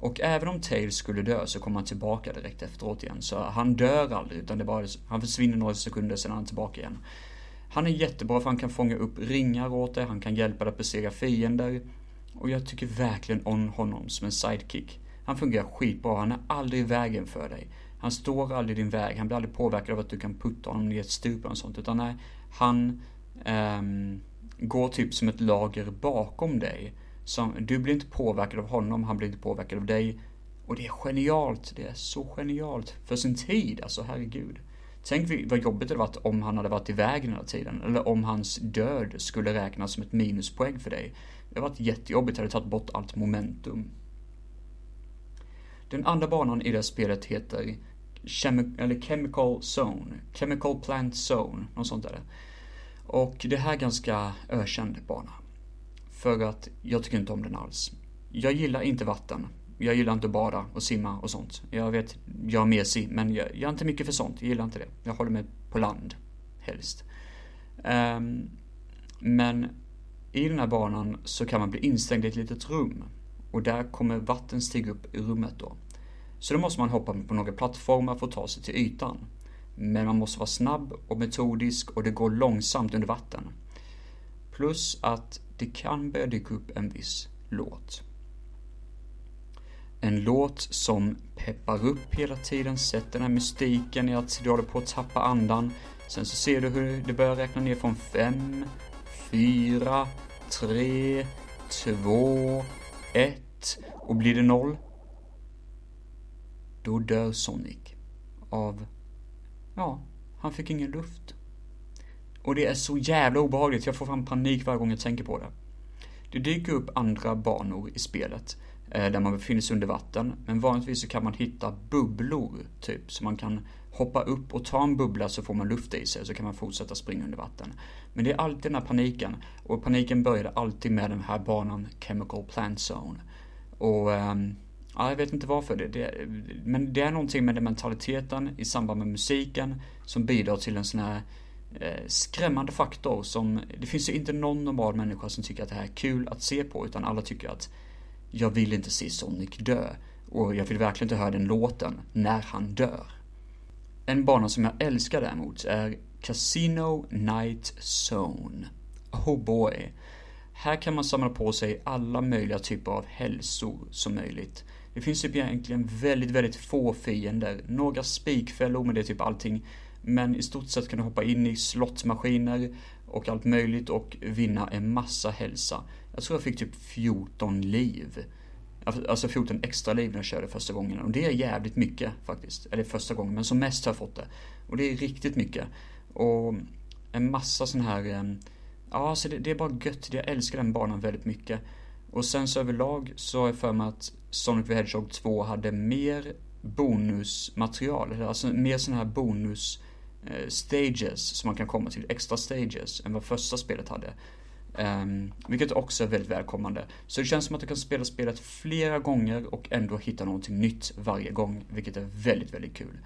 Och även om Tails skulle dö så kommer han tillbaka direkt efteråt igen. Så han dör aldrig, utan det bara, han försvinner några sekunder, sen är han tillbaka igen. Han är jättebra för han kan fånga upp ringar åt dig, han kan hjälpa dig att besegra fiender. Och jag tycker verkligen om honom som en sidekick. Han fungerar skitbra, han är aldrig i vägen för dig. Han står aldrig i din väg, han blir aldrig påverkad av att du kan putta honom ner ett stup och sånt. Utan nej, han um, går typ som ett lager bakom dig. Som, du blir inte påverkad av honom, han blir inte påverkad av dig. Och det är genialt, det är så genialt. För sin tid, alltså herregud. Tänk vad jobbigt det hade varit om han hade varit i vägen hela tiden. Eller om hans död skulle räknas som ett minuspoäng för dig. Det hade varit jättejobbigt, det hade tagit bort allt momentum. Den andra banan i det här spelet heter Chemi eller Chemical Zone. Chemical Plant Zone, något sånt där. Och det här är ganska ökänd bana. För att jag tycker inte om den alls. Jag gillar inte vatten. Jag gillar inte att bada och simma och sånt. Jag vet, jag är mesig, men jag, jag är inte mycket för sånt. Jag gillar inte det. Jag håller mig på land, helst. Um, men i den här banan så kan man bli instängd i ett litet rum. Och där kommer vatten stiga upp i rummet då. Så då måste man hoppa på några plattformar för att ta sig till ytan. Men man måste vara snabb och metodisk och det går långsamt under vatten. Plus att det kan börja dyka upp en viss låt. En låt som peppar upp hela tiden, sätter den här mystiken i att du håller på att tappa andan. Sen så ser du hur det börjar räkna ner från fem, fyra, tre, två, ett och blir det noll då dör Sonic av, ja, han fick ingen luft. Och det är så jävla obehagligt, jag får fan panik varje gång jag tänker på det. Det dyker upp andra banor i spelet Eh, där man befinner sig under vatten, men vanligtvis så kan man hitta bubblor, typ, så man kan hoppa upp och ta en bubbla så får man luft i sig så kan man fortsätta springa under vatten. Men det är alltid den här paniken och paniken började alltid med den här banan Chemical Plant Zone. Och ehm, ja, jag vet inte varför, det, det, men det är någonting med den mentaliteten i samband med musiken som bidrar till en sån här eh, skrämmande faktor som, det finns ju inte någon normal människa som tycker att det här är kul att se på utan alla tycker att jag vill inte se Sonic dö och jag vill verkligen inte höra den låten när han dör. En bana som jag älskar däremot är Casino Night Zone. Oh boy. Här kan man samla på sig alla möjliga typer av hälsor som möjligt. Det finns typ egentligen väldigt, väldigt få fiender. Några spikfällor, men det är typ allting. Men i stort sett kan du hoppa in i slottmaskiner och allt möjligt och vinna en massa hälsa. Jag tror jag fick typ 14 liv. Alltså, alltså 14 extra liv när jag körde första gången. Och det är jävligt mycket faktiskt. Eller första gången, men som mest har jag fått det. Och det är riktigt mycket. Och en massa sån här... Eh, ja, alltså det, det är bara gött. Jag älskar den banan väldigt mycket. Och sen så överlag så har jag för mig att Sonic the Hedgehog 2 hade mer bonusmaterial. Alltså mer sån här bonus eh, stages som man kan komma till, extra stages, än vad första spelet hade. Um, vilket också är väldigt välkommande. Så det känns som att du kan spela spelet flera gånger och ändå hitta någonting nytt varje gång, vilket är väldigt, väldigt kul.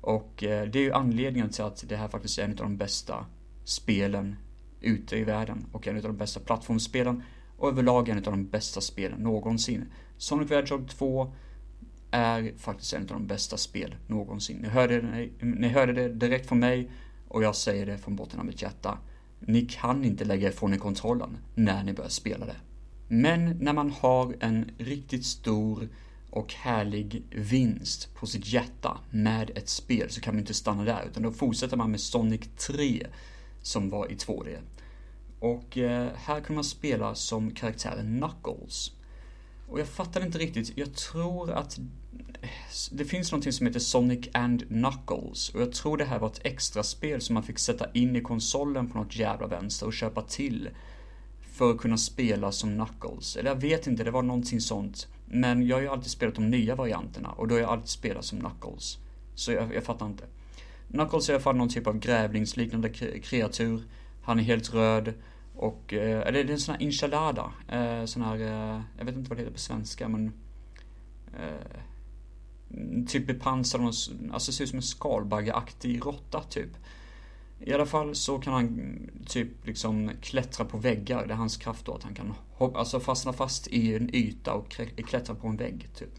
Och uh, det är ju anledningen till att det här faktiskt är en av de bästa spelen ute i världen och en av de bästa plattformsspelen och överlag en av de bästa spelen någonsin. Sonic the Hedgehog 2 är faktiskt en av de bästa spel någonsin. Ni hörde, ni hörde det direkt från mig och jag säger det från botten av mitt hjärta. Ni kan inte lägga ifrån er kontrollen när ni börjar spela det. Men när man har en riktigt stor och härlig vinst på sitt hjärta med ett spel så kan man inte stanna där utan då fortsätter man med Sonic 3 som var i 2D. Och eh, här kan man spela som karaktären Knuckles. Och jag fattar inte riktigt, jag tror att det finns någonting som heter Sonic and Knuckles och jag tror det här var ett extra spel som man fick sätta in i konsolen på något jävla vänster och köpa till för att kunna spela som Knuckles. Eller jag vet inte, det var någonting sånt. Men jag har ju alltid spelat de nya varianterna och då har jag alltid spelat som Knuckles. Så jag, jag fattar inte. Knuckles är i alla fall någon typ av grävlingsliknande kreatur. Han är helt röd och, eh, eller det är en sån här enchilada. Eh, sån här, eh, jag vet inte vad det heter på svenska men Typ bepansrad, alltså ser ut som en skalbaggeaktig råtta typ. I alla fall så kan han mm, typ liksom klättra på väggar. Det är hans kraft då att han kan hoppa, alltså fastna fast i en yta och klättra på en vägg typ.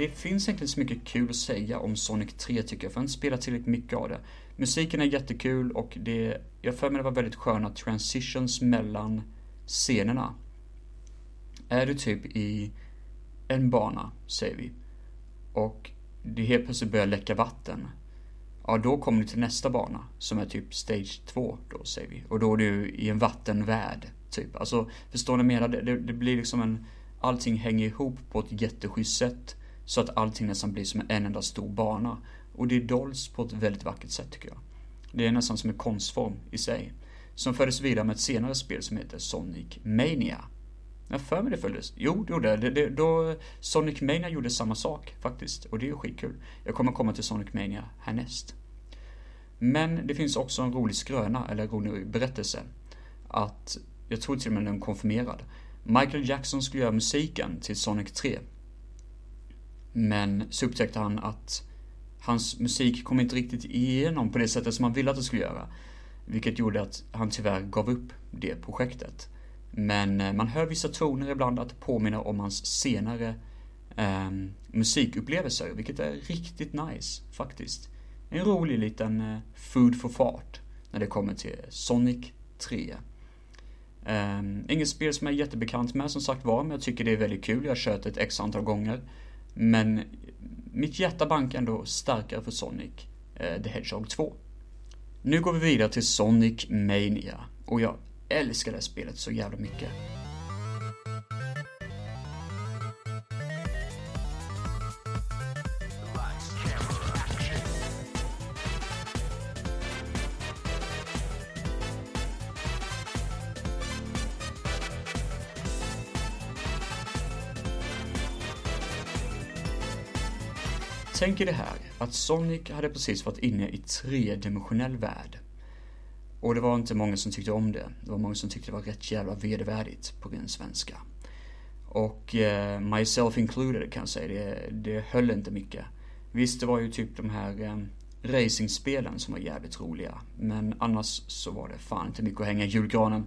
Det finns inte så mycket kul att säga om Sonic 3 tycker jag, för jag har inte spelat tillräckligt mycket av det. Musiken är jättekul och det, jag för mig det var väldigt sköna transitions mellan scenerna. Är du typ i en bana, säger vi, och det helt plötsligt börjar läcka vatten. Ja, då kommer du till nästa bana som är typ stage 2 då, säger vi. Och då är du i en vattenvärld, typ. Alltså, förstår ni mer? Det, det, det blir liksom en... Allting hänger ihop på ett jätteschysst sätt. Så att allting nästan blir som en enda stor bana. Och det dolls på ett väldigt vackert sätt tycker jag. Det är nästan som en konstform i sig. Som fördes vidare med ett senare spel som heter Sonic Mania. Jag för mig det följdes. Jo, det gjorde det. det. Då Sonic Mania gjorde samma sak faktiskt. Och det är ju skitkul. Jag kommer komma till Sonic Mania härnäst. Men det finns också en rolig skröna, eller en rolig berättelse. Att, jag tror till och med den är konfirmerad. Michael Jackson skulle göra musiken till Sonic 3. Men så upptäckte han att hans musik kom inte riktigt igenom på det sättet som han ville att det skulle göra. Vilket gjorde att han tyvärr gav upp det projektet. Men eh, man hör vissa toner ibland att påminna om hans senare eh, musikupplevelser, vilket är riktigt nice faktiskt. En rolig liten eh, food for fart när det kommer till Sonic 3. Um, ehm, inget spel som jag är jättebekant med som sagt var, men jag tycker det är väldigt kul. Jag har kört ett x antal gånger. Men mitt hjärta bankar ändå starkare för Sonic eh, the Hedgehog 2. Nu går vi vidare till Sonic Mania. Och jag älskar det här spelet så jävla mycket. Tänk er det här, att Sonic hade precis varit inne i tredimensionell värld. Och det var inte många som tyckte om det. Det var många som tyckte det var rätt jävla vedervärdigt på ren svenska. Och eh, myself included kan jag säga, det, det höll inte mycket. Visst, det var ju typ de här eh, racingspelen som var jävligt roliga. Men annars så var det fan inte mycket att hänga i julgranen.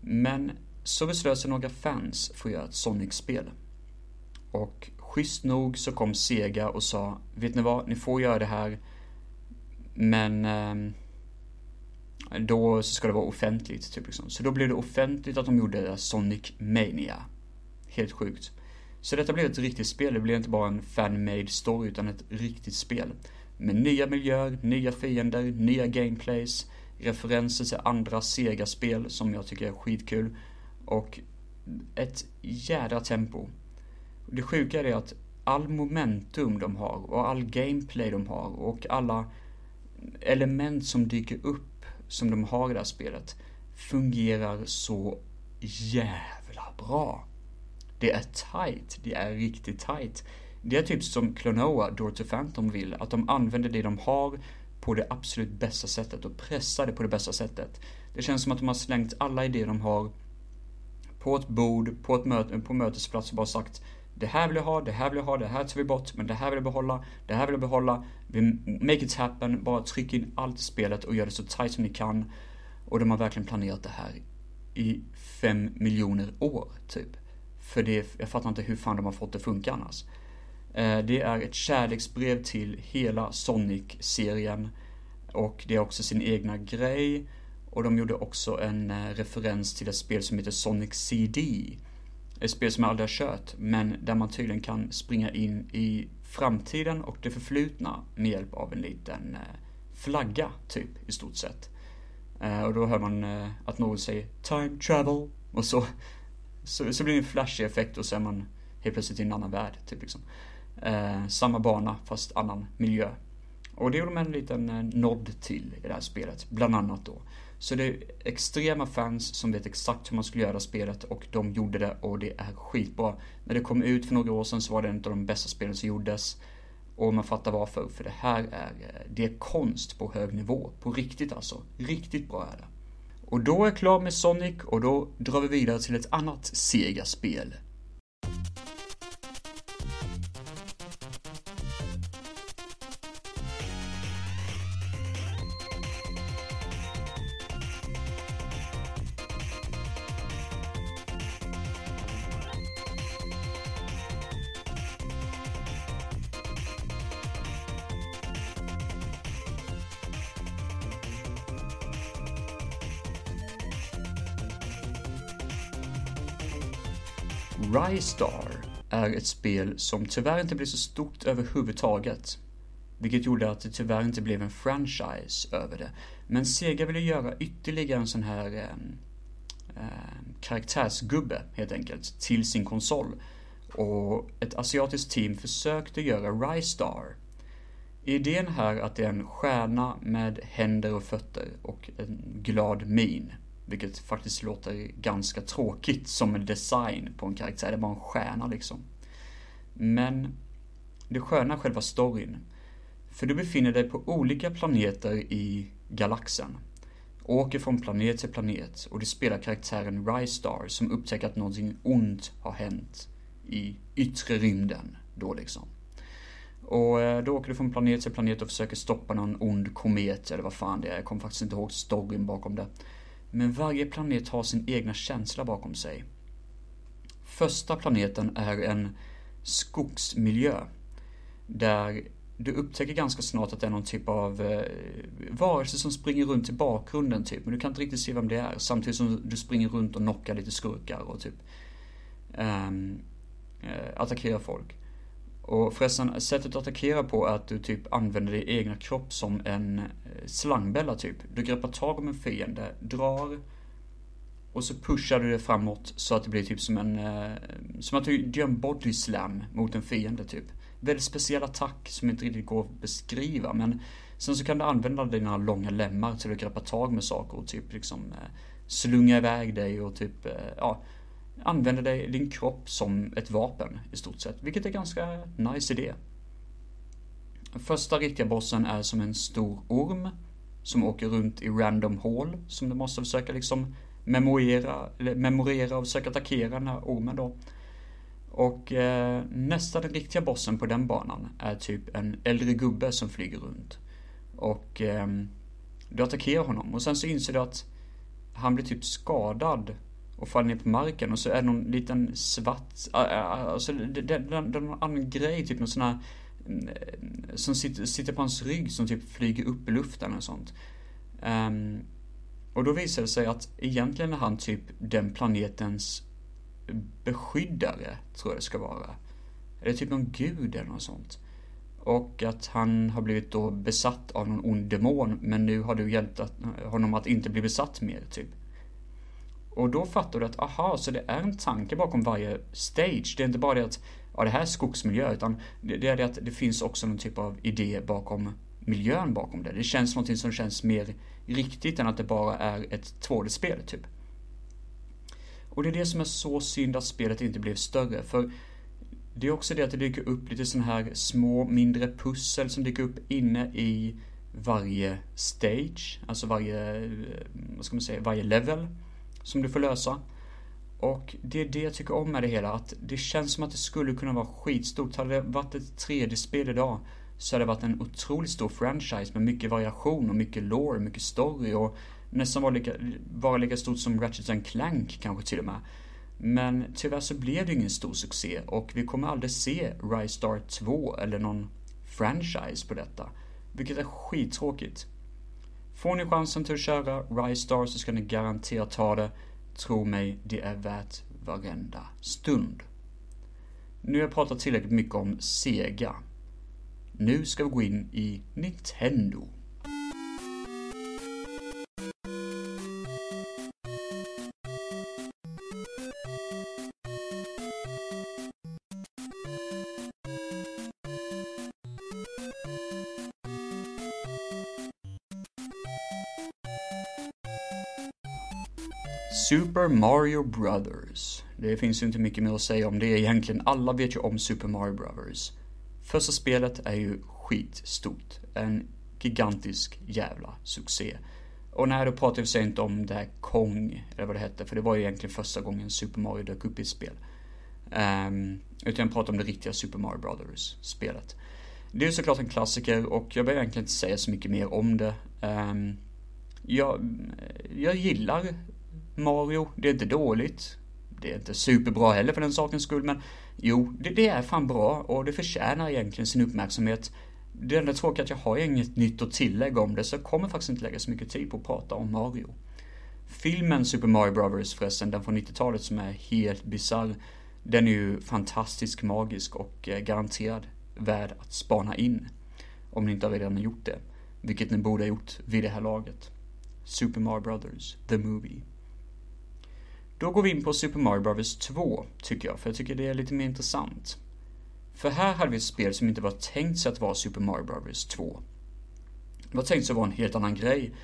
Men så beslöt sig några fans för att göra ett Sonic-spel. Och schysst nog så kom Sega och sa, vet ni vad, ni får göra det här, men eh, då ska det vara offentligt, typ liksom. Så då blev det offentligt att de gjorde Sonic Mania. Helt sjukt. Så detta blev ett riktigt spel, det blev inte bara en fan-made story utan ett riktigt spel. Med nya miljöer, nya fiender, nya gameplays, referenser till andra Sega-spel som jag tycker är skitkul och ett jädra tempo. Det sjuka är att all momentum de har och all gameplay de har och alla element som dyker upp som de har i det här spelet fungerar så jävla bra. Det är tight, det är riktigt tight. Det är typ som Klonoa, Door to Phantom vill, att de använder det de har på det absolut bästa sättet och pressar det på det bästa sättet. Det känns som att de har slängt alla idéer de har på ett bord, på ett möte, på mötesplats och bara sagt det här vill jag ha, det här vill jag ha, det här tar vi bort, men det här vill jag behålla, det här vill jag behålla. Vi make it happen, bara tryck in allt i spelet och gör det så tight som ni kan. Och de har verkligen planerat det här i fem miljoner år, typ. För det, jag fattar inte hur fan de har fått det funka annars. Eh, det är ett kärleksbrev till hela Sonic-serien. Och det är också sin egna grej. Och de gjorde också en eh, referens till ett spel som heter Sonic CD. Ett spel som jag aldrig har kört, men där man tydligen kan springa in i framtiden och det förflutna med hjälp av en liten eh, flagga, typ, i stort sett. Eh, och då hör man eh, att någon säger Time Travel och så, så, så blir det en flashig effekt och så är man helt plötsligt i en annan värld, typ liksom. samma bana fast annan miljö. Och det gjorde de en liten nod till i det här spelet, bland annat då. Så det är extrema fans som vet exakt hur man skulle göra spelet och de gjorde det och det är skitbra. När det kom ut för några år sedan så var det en av de bästa spelen som gjordes. Och man fattar varför, för det här är, eh, det är konst på hög nivå. På riktigt alltså. Riktigt bra är det. Och då är jag klar med Sonic och då drar vi vidare till ett annat Sega-spel. Rystar är ett spel som tyvärr inte blev så stort överhuvudtaget. Vilket gjorde att det tyvärr inte blev en franchise över det. Men Sega ville göra ytterligare en sån här eh, eh, karaktärsgubbe helt enkelt till sin konsol. Och ett asiatiskt team försökte göra Rystar. Idén här att det är en stjärna med händer och fötter och en glad min. Vilket faktiskt låter ganska tråkigt som en design på en karaktär. Det är bara en stjärna liksom. Men det sköna är själva storyn. För du befinner dig på olika planeter i galaxen. Åker från planet till planet och du spelar karaktären Rystar som upptäcker att någonting ont har hänt i yttre rymden då liksom. Och eh, då åker du från planet till planet och försöker stoppa någon ond komet eller vad fan det är. Jag kommer faktiskt inte ihåg storyn bakom det. Men varje planet har sin egna känsla bakom sig. Första planeten är en skogsmiljö. Där du upptäcker ganska snart att det är någon typ av eh, varelse som springer runt i bakgrunden typ. Men du kan inte riktigt se vem det är. Samtidigt som du springer runt och knockar lite skurkar och typ um, eh, attackerar folk. Och förresten, sättet att attackera på är att du typ använder din egna kropp som en eh, slangbella typ. Du greppar tag om en fiende, drar och så pushar du det framåt så att det blir typ som en, eh, som att du gör en body slam mot en fiende typ. Väldigt speciell attack som inte riktigt går att beskriva men sen så kan du använda dina långa lemmar till att greppa tag med saker och typ liksom eh, slunga iväg dig och typ, ja, använder dig, din kropp som ett vapen i stort sett, vilket är ganska nice idé. Första riktiga bossen är som en stor orm som åker runt i random hål som du måste försöka liksom memorera, eller memorera och försöka attackera den här ormen då. Och eh, nästa den riktiga bossen på den banan är typ en äldre gubbe som flyger runt. Och eh, du attackerar honom och sen så inser du att han blir typ skadad och faller ner på marken och så är det någon liten svart, äh, äh, äh, alltså det, det, det, är någon annan grej, typ någon sån här mm, som sitter, sitter på hans rygg som typ flyger upp i luften och sånt. Um, och då visar det sig att egentligen är han typ den planetens beskyddare, tror jag det ska vara. Eller typ någon gud eller något sånt. Och att han har blivit då besatt av någon ond demon, men nu har du hjälpt honom att inte bli besatt mer, typ. Och då fattar du att, aha, så det är en tanke bakom varje stage. Det är inte bara det att, ja det här är skogsmiljö, utan det, är det att det finns också någon typ av idé bakom miljön bakom det. Det känns någonting som känns mer riktigt än att det bara är ett 2D-spel, typ. Och det är det som är så synd att spelet inte blev större, för det är också det att det dyker upp lite sådana här små, mindre pussel som dyker upp inne i varje stage, alltså varje, eh, vad ska man säga, varje level som du får lösa. Och det är det jag tycker om med det hela, att det känns som att det skulle kunna vara skitstort. Hade det varit ett 3D-spel idag så hade det varit en otroligt stor franchise med mycket variation och mycket lore, mycket story och nästan vara lika, vara lika stort som Ratchet Clank kanske till och med. Men tyvärr så blev det ingen stor succé och vi kommer aldrig se Rise Star 2 eller någon franchise på detta. Vilket är skittråkigt. Får ni chansen till att köra Rise Star så ska ni garanterat ta det. Tro mig, det är värt varenda stund. Nu har jag pratat tillräckligt mycket om Sega. Nu ska vi gå in i Nintendo. Super Mario Brothers. Det finns ju inte mycket mer att säga om det egentligen. Alla vet ju om Super Mario Brothers. Första spelet är ju skitstort. En gigantisk jävla succé. Och nej, då pratar vi sig inte om det här Kong, eller vad det hette, för det var ju egentligen första gången Super Mario dök upp i ett spel. Um, utan jag pratar om det riktiga Super Mario Brothers-spelet. Det är ju såklart en klassiker och jag behöver egentligen inte säga så mycket mer om det. Um, jag, jag gillar Mario, det är inte dåligt. Det är inte superbra heller för den sakens skull, men jo, det, det är fan bra och det förtjänar egentligen sin uppmärksamhet. Det enda tråkiga är att jag har inget nytt att tillägga om det, så jag kommer faktiskt inte lägga så mycket tid på att prata om Mario. Filmen Super Mario Brothers förresten, den från 90-talet som är helt bisarr, den är ju fantastisk magisk och eh, garanterad värd att spana in. Om ni inte redan har gjort det. Vilket ni borde ha gjort vid det här laget. Super Mario Brothers, the movie. Då går vi in på Super Mario Bros 2, tycker jag, för jag tycker det är lite mer intressant. För här hade vi ett spel som inte var tänkt sig att vara Super Mario Bros 2. Det var tänkt sig att vara en helt annan grej.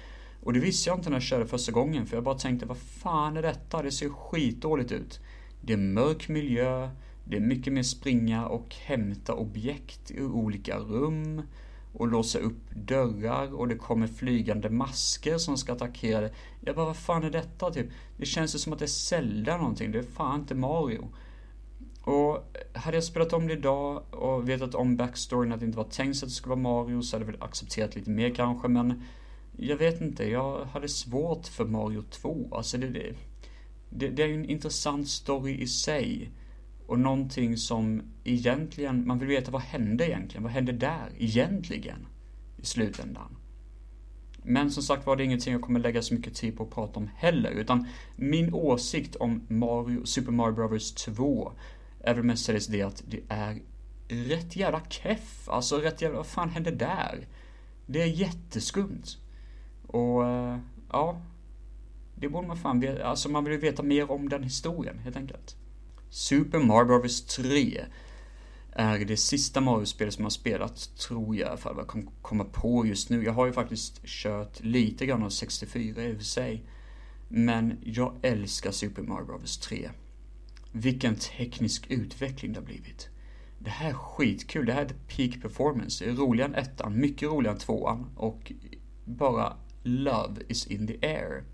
Och det visste jag inte när jag körde första gången, för jag bara tänkte vad fan är detta? Det ser skitdåligt ut. Det är mörk miljö, det är mycket mer springa och hämta objekt i olika rum och låsa upp dörrar och det kommer flygande masker som ska attackera dig. Jag bara, vad fan är detta typ? Det känns ju som att det är Zelda någonting, det är fan inte Mario. Och hade jag spelat om det idag och vetat om backstoryn att det inte var tänkt att det skulle vara Mario så hade jag väl accepterat lite mer kanske men jag vet inte, jag hade svårt för Mario 2. Alltså det, det, det, det är ju en intressant story i sig. Och någonting som egentligen, man vill veta vad hände egentligen? Vad hände där egentligen? I slutändan. Men som sagt var det ingenting jag kommer lägga så mycket tid på att prata om heller. Utan min åsikt om Mario, Super Mario Bros 2 är väl mestadels det att det är rätt jävla keff. Alltså rätt jävla, vad fan hände där? Det är jätteskumt. Och eh, ja, det borde man fan veta. Alltså man vill ju veta mer om den historien helt enkelt. Super Mario Bros 3 är det sista Mario-spelet som jag har spelat, tror jag, för vad jag kan komma på just nu. Jag har ju faktiskt kört lite grann av 64 i och för sig. Men jag älskar Super Mario Bros 3. Vilken teknisk utveckling det har blivit. Det här är skitkul, det här är peak performance. Det är roligare än ettan, mycket roligare än tvåan och bara love is in the air.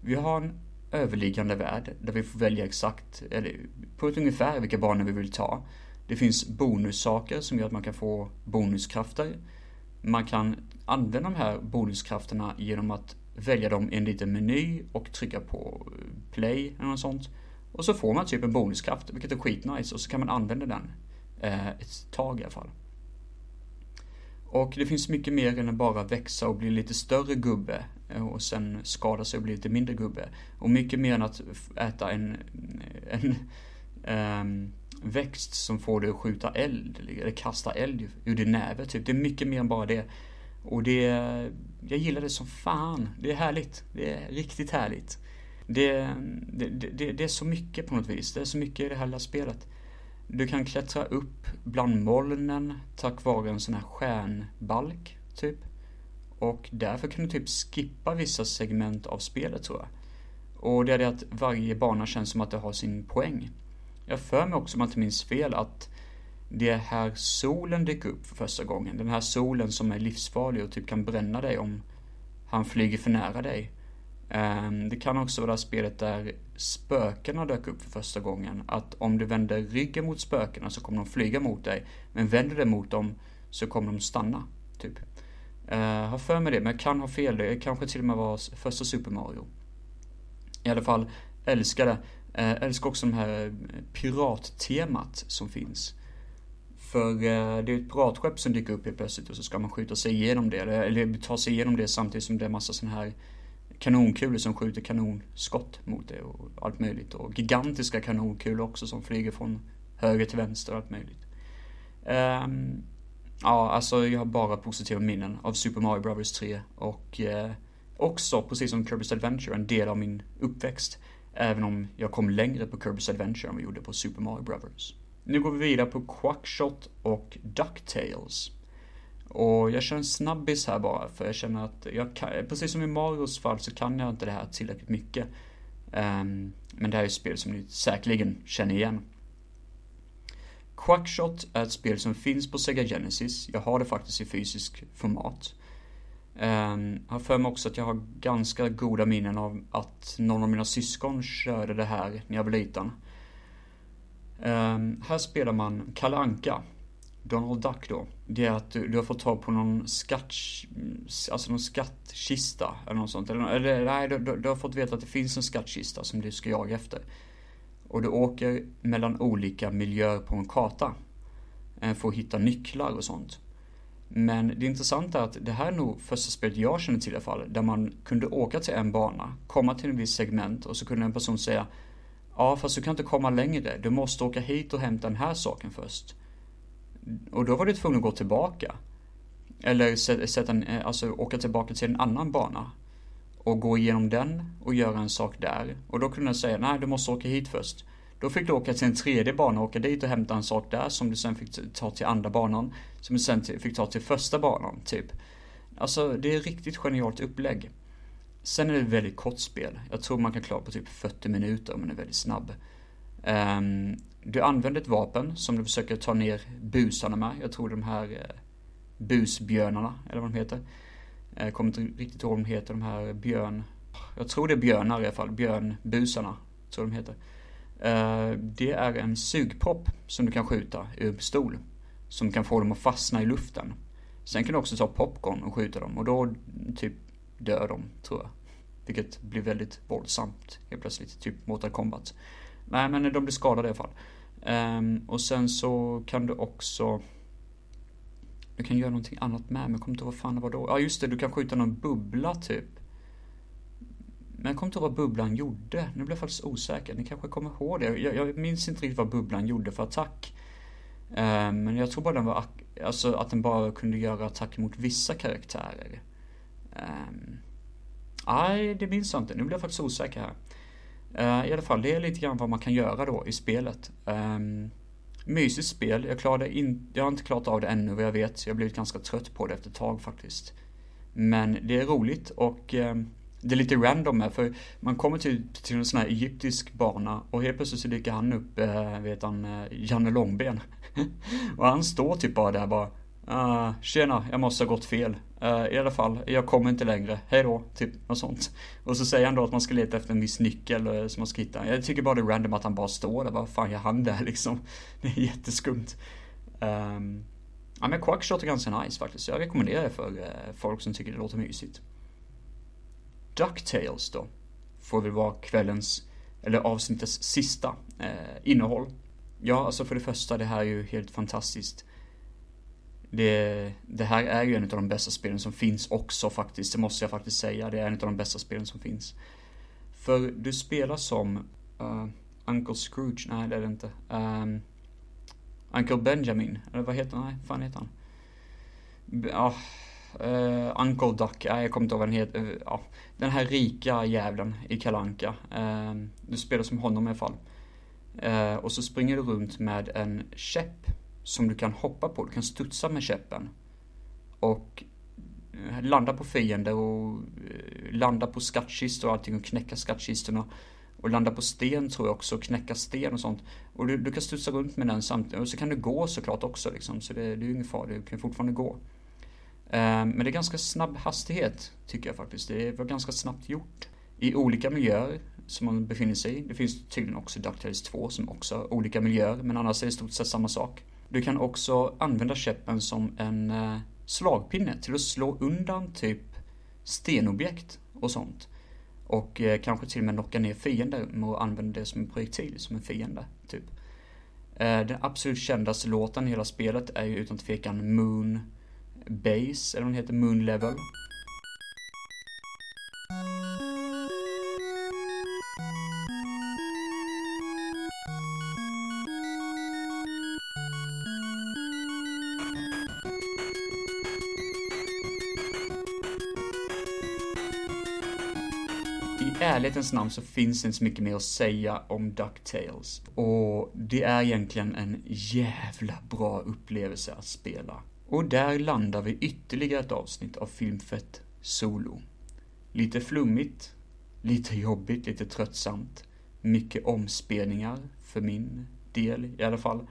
Vi har en överliggande värld där vi får välja exakt, eller på ett ungefär vilka banor vi vill ta. Det finns bonussaker som gör att man kan få bonuskrafter. Man kan använda de här bonuskrafterna genom att välja dem i en liten meny och trycka på eh, play eller något sånt. Och så får man typ en bonuskraft, vilket är skitnice, och så kan man använda den eh, ett tag i alla fall. Och det finns mycket mer än att bara växa och bli lite större gubbe Eh, och sen skada sig och bli lite mindre gubbe. Och mycket mer än att äta en, en um, växt som får dig att skjuta eld eller kasta eld ur din näve typ. Det är mycket mer än bara det. Och det, jag gillar det som fan. Det är härligt. Det är riktigt härligt. Det, det, det, det är så mycket på något vis. Det är så mycket i det här lilla spelet. Du kan klättra upp bland molnen tack vare en sån här stjärnbalk, typ. Och därför kan du typ skippa vissa segment av spelet tror jag. Och det är det att varje bana känns som att det har sin poäng. Jag för mig också om jag inte minns fel att det är här solen dyker upp för första gången. Den här solen som är livsfarlig och typ kan bränna dig om han flyger för nära dig. Ehm, det kan också vara det här spelet där spökena dök upp för första gången. Att om du vänder ryggen mot spökena så kommer de flyga mot dig. Men vänder du dig mot dem så kommer de stanna. Typ. Uh, har för mig det, men jag kan ha fel. Det kanske till och med var första Super Mario. I alla fall, älskar det. Uh, älskar också det här pirattemat som finns. För uh, det är ett piratskepp som dyker upp helt plötsligt och så ska man skjuta sig igenom det. Eller ta sig igenom det samtidigt som det är massa sådana här kanonkulor som skjuter kanonskott mot det och allt möjligt. Och gigantiska kanonkulor också som flyger från höger till vänster och allt möjligt. Um, ja, alltså jag har bara positiva minnen av Super Mario Bros 3 och eh, också, precis som Kirby's Adventure, en del av min uppväxt. Även om jag kom längre på Kirby's Adventure än vad jag gjorde på Super Mario Bros. Nu går vi vidare på Quackshot och DuckTales. Och jag kör en snabbis här bara, för jag känner att jag kan, precis som i Marios fall så kan jag inte det här tillräckligt mycket. Um, men det här är ett spel som ni säkerligen känner igen. Quackshot är ett spel som finns på Sega Genesis. Jag har det faktiskt i fysisk format. Um, har för mig också att jag har ganska goda minnen av att någon av mina syskon körde det här när jag var liten. Um, här spelar man Kalle Anka Donald Duck då, det är att du, du har fått tag på någon skatt, alltså någon skattkista eller något sånt. Eller, eller nej, du, du, har fått veta att det finns en skattkista som du ska jaga efter. Och du åker mellan olika miljöer på en karta. För att hitta nycklar och sånt. Men det intressanta är att det här är nog första spelet jag känner till i alla fall, där man kunde åka till en bana, komma till en viss segment och så kunde en person säga Ja, fast du kan inte komma längre. Du måste åka hit och hämta den här saken först. Och då var du tvungen att gå tillbaka. Eller sätta en, eh, alltså åka tillbaka till en annan bana. Och gå igenom den och göra en sak där. Och då kunde den säga, nej du måste åka hit först. Då fick du åka till en tredje bana och åka dit och hämta en sak där som du sen fick ta till andra banan. Som du sen fick ta till första banan, typ. Alltså, det är riktigt genialt upplägg. Sen är det ett väldigt kort spel. Jag tror man kan klara på typ 40 minuter om man är väldigt snabb. Um, du använder ett vapen som du försöker ta ner busarna med. Jag tror de här eh, busbjörnarna, eller vad de heter. Jag kommer inte riktigt ihåg vad de heter, de här björn... Jag tror det är björnar i alla fall, björnbusarna, tror de heter. Eh, det är en sugpropp som du kan skjuta ur pistol. Som kan få dem att fastna i luften. Sen kan du också ta popcorn och skjuta dem och då typ dör de, tror jag. Vilket blir väldigt våldsamt helt plötsligt, typ Mortal Kombat. Nej men de blir skadade i alla fall. Ehm, och sen så kan du också du kan göra någonting annat med, men jag kommer inte ihåg vad fan det var då. Ja just det, du kan skjuta någon bubbla typ. Men jag kommer inte ihåg vad bubblan gjorde. Nu blir jag faktiskt osäker. Ni kanske kommer ihåg det. Jag, jag minns inte riktigt vad bubblan gjorde för attack. Eh, men jag tror bara den var, alltså att den bara kunde göra attacker mot vissa karaktärer. Eh, Nej, det minns jag inte. Nu blir jag faktiskt osäker här. Eh, I alla fall, det är lite grann vad man kan göra då i spelet. Mysigt spel. Jag, klarade in, jag har inte klarat av det ännu vad jag vet. Jag har blivit ganska trött på det efter ett tag faktiskt. Men det är roligt och eh, det är lite random här för man kommer till, till en sån här egyptisk bana och helt plötsligt så dyker han upp, eh, vet han, eh, Janne Långben. och han står typ bara där bara ah, tjena, jag måste ha gått fel. Uh, I alla fall, jag kommer inte längre. Hej då, typ något sånt. Och så säger han då att man ska leta efter en viss nyckel eh, som man ska hitta. Jag tycker bara det är random att han bara står där. Vad fan gör han där liksom? Det är jätteskumt. Um, ja men Quackshot är ganska nice faktiskt. Jag rekommenderar det för uh, folk som tycker det låter mysigt. Ducktails då. Får väl vara kvällens, eller avsnittets sista innehåll. Ja, alltså för det första, det här är ju helt fantastiskt. Det, det här är ju en av de bästa spelen som finns också faktiskt, det måste jag faktiskt säga. Det är en av de bästa spelen som finns. För du spelar som uh, Uncle Scrooge, nej det är det inte. Um, Uncle Benjamin, eller vad heter han? Nej, fan heter han? Ja, uh, Uncle Duck, nej jag kommer inte ihåg vad han heter. Uh, uh, den här rika jävlen i Kalanka. Uh, ehm, du spelar som honom i alla fall. Uh, och så springer du runt med en käpp som du kan hoppa på. Du kan studsa med käppen. Och eh, landa på fiender och eh, landa på skattkistor och allting och knäcka skattkistorna. Och landa på sten tror jag också, knäcka sten och sånt. Och du, du kan studsa runt med den samtidigt. Och så kan du gå såklart också liksom. Så det, det är ingen fara, du kan fortfarande gå. Eh, men det är ganska snabb hastighet, tycker jag faktiskt. Det var ganska snabbt gjort. I olika miljöer som man befinner sig i. Det finns tydligen också DuckTales 2 som också har olika miljöer, men annars är det i stort sett samma sak. Du kan också använda käppen som en eh, slagpinne till att slå undan typ stenobjekt och sånt. Och eh, kanske till och med knocka ner fiender med att använda det som en projektil, som en fiende. Typ. Eh, den absolut kändaste låten i hela spelet är ju utan tvekan Moon Base, eller vad den heter, Moon Level. Ärlighetens namn så finns det inte så mycket mer att säga om DuckTales. Och det är egentligen en jävla bra upplevelse att spela. Och där landar vi ytterligare ett avsnitt av Filmfett Solo. Lite flummigt, lite jobbigt, lite tröttsamt. Mycket omspelningar, för min del i alla fall.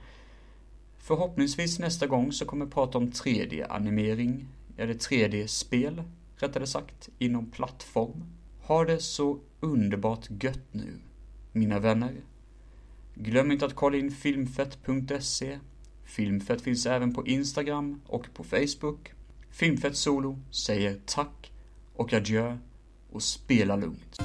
Förhoppningsvis nästa gång så kommer jag prata om 3D-animering, eller 3D-spel, rättare sagt, inom plattform. Ha det så underbart gött nu, mina vänner. Glöm inte att kolla in filmfett.se. Filmfett finns även på Instagram och på Facebook. Filmfett Solo säger tack och adjö och spela lugnt.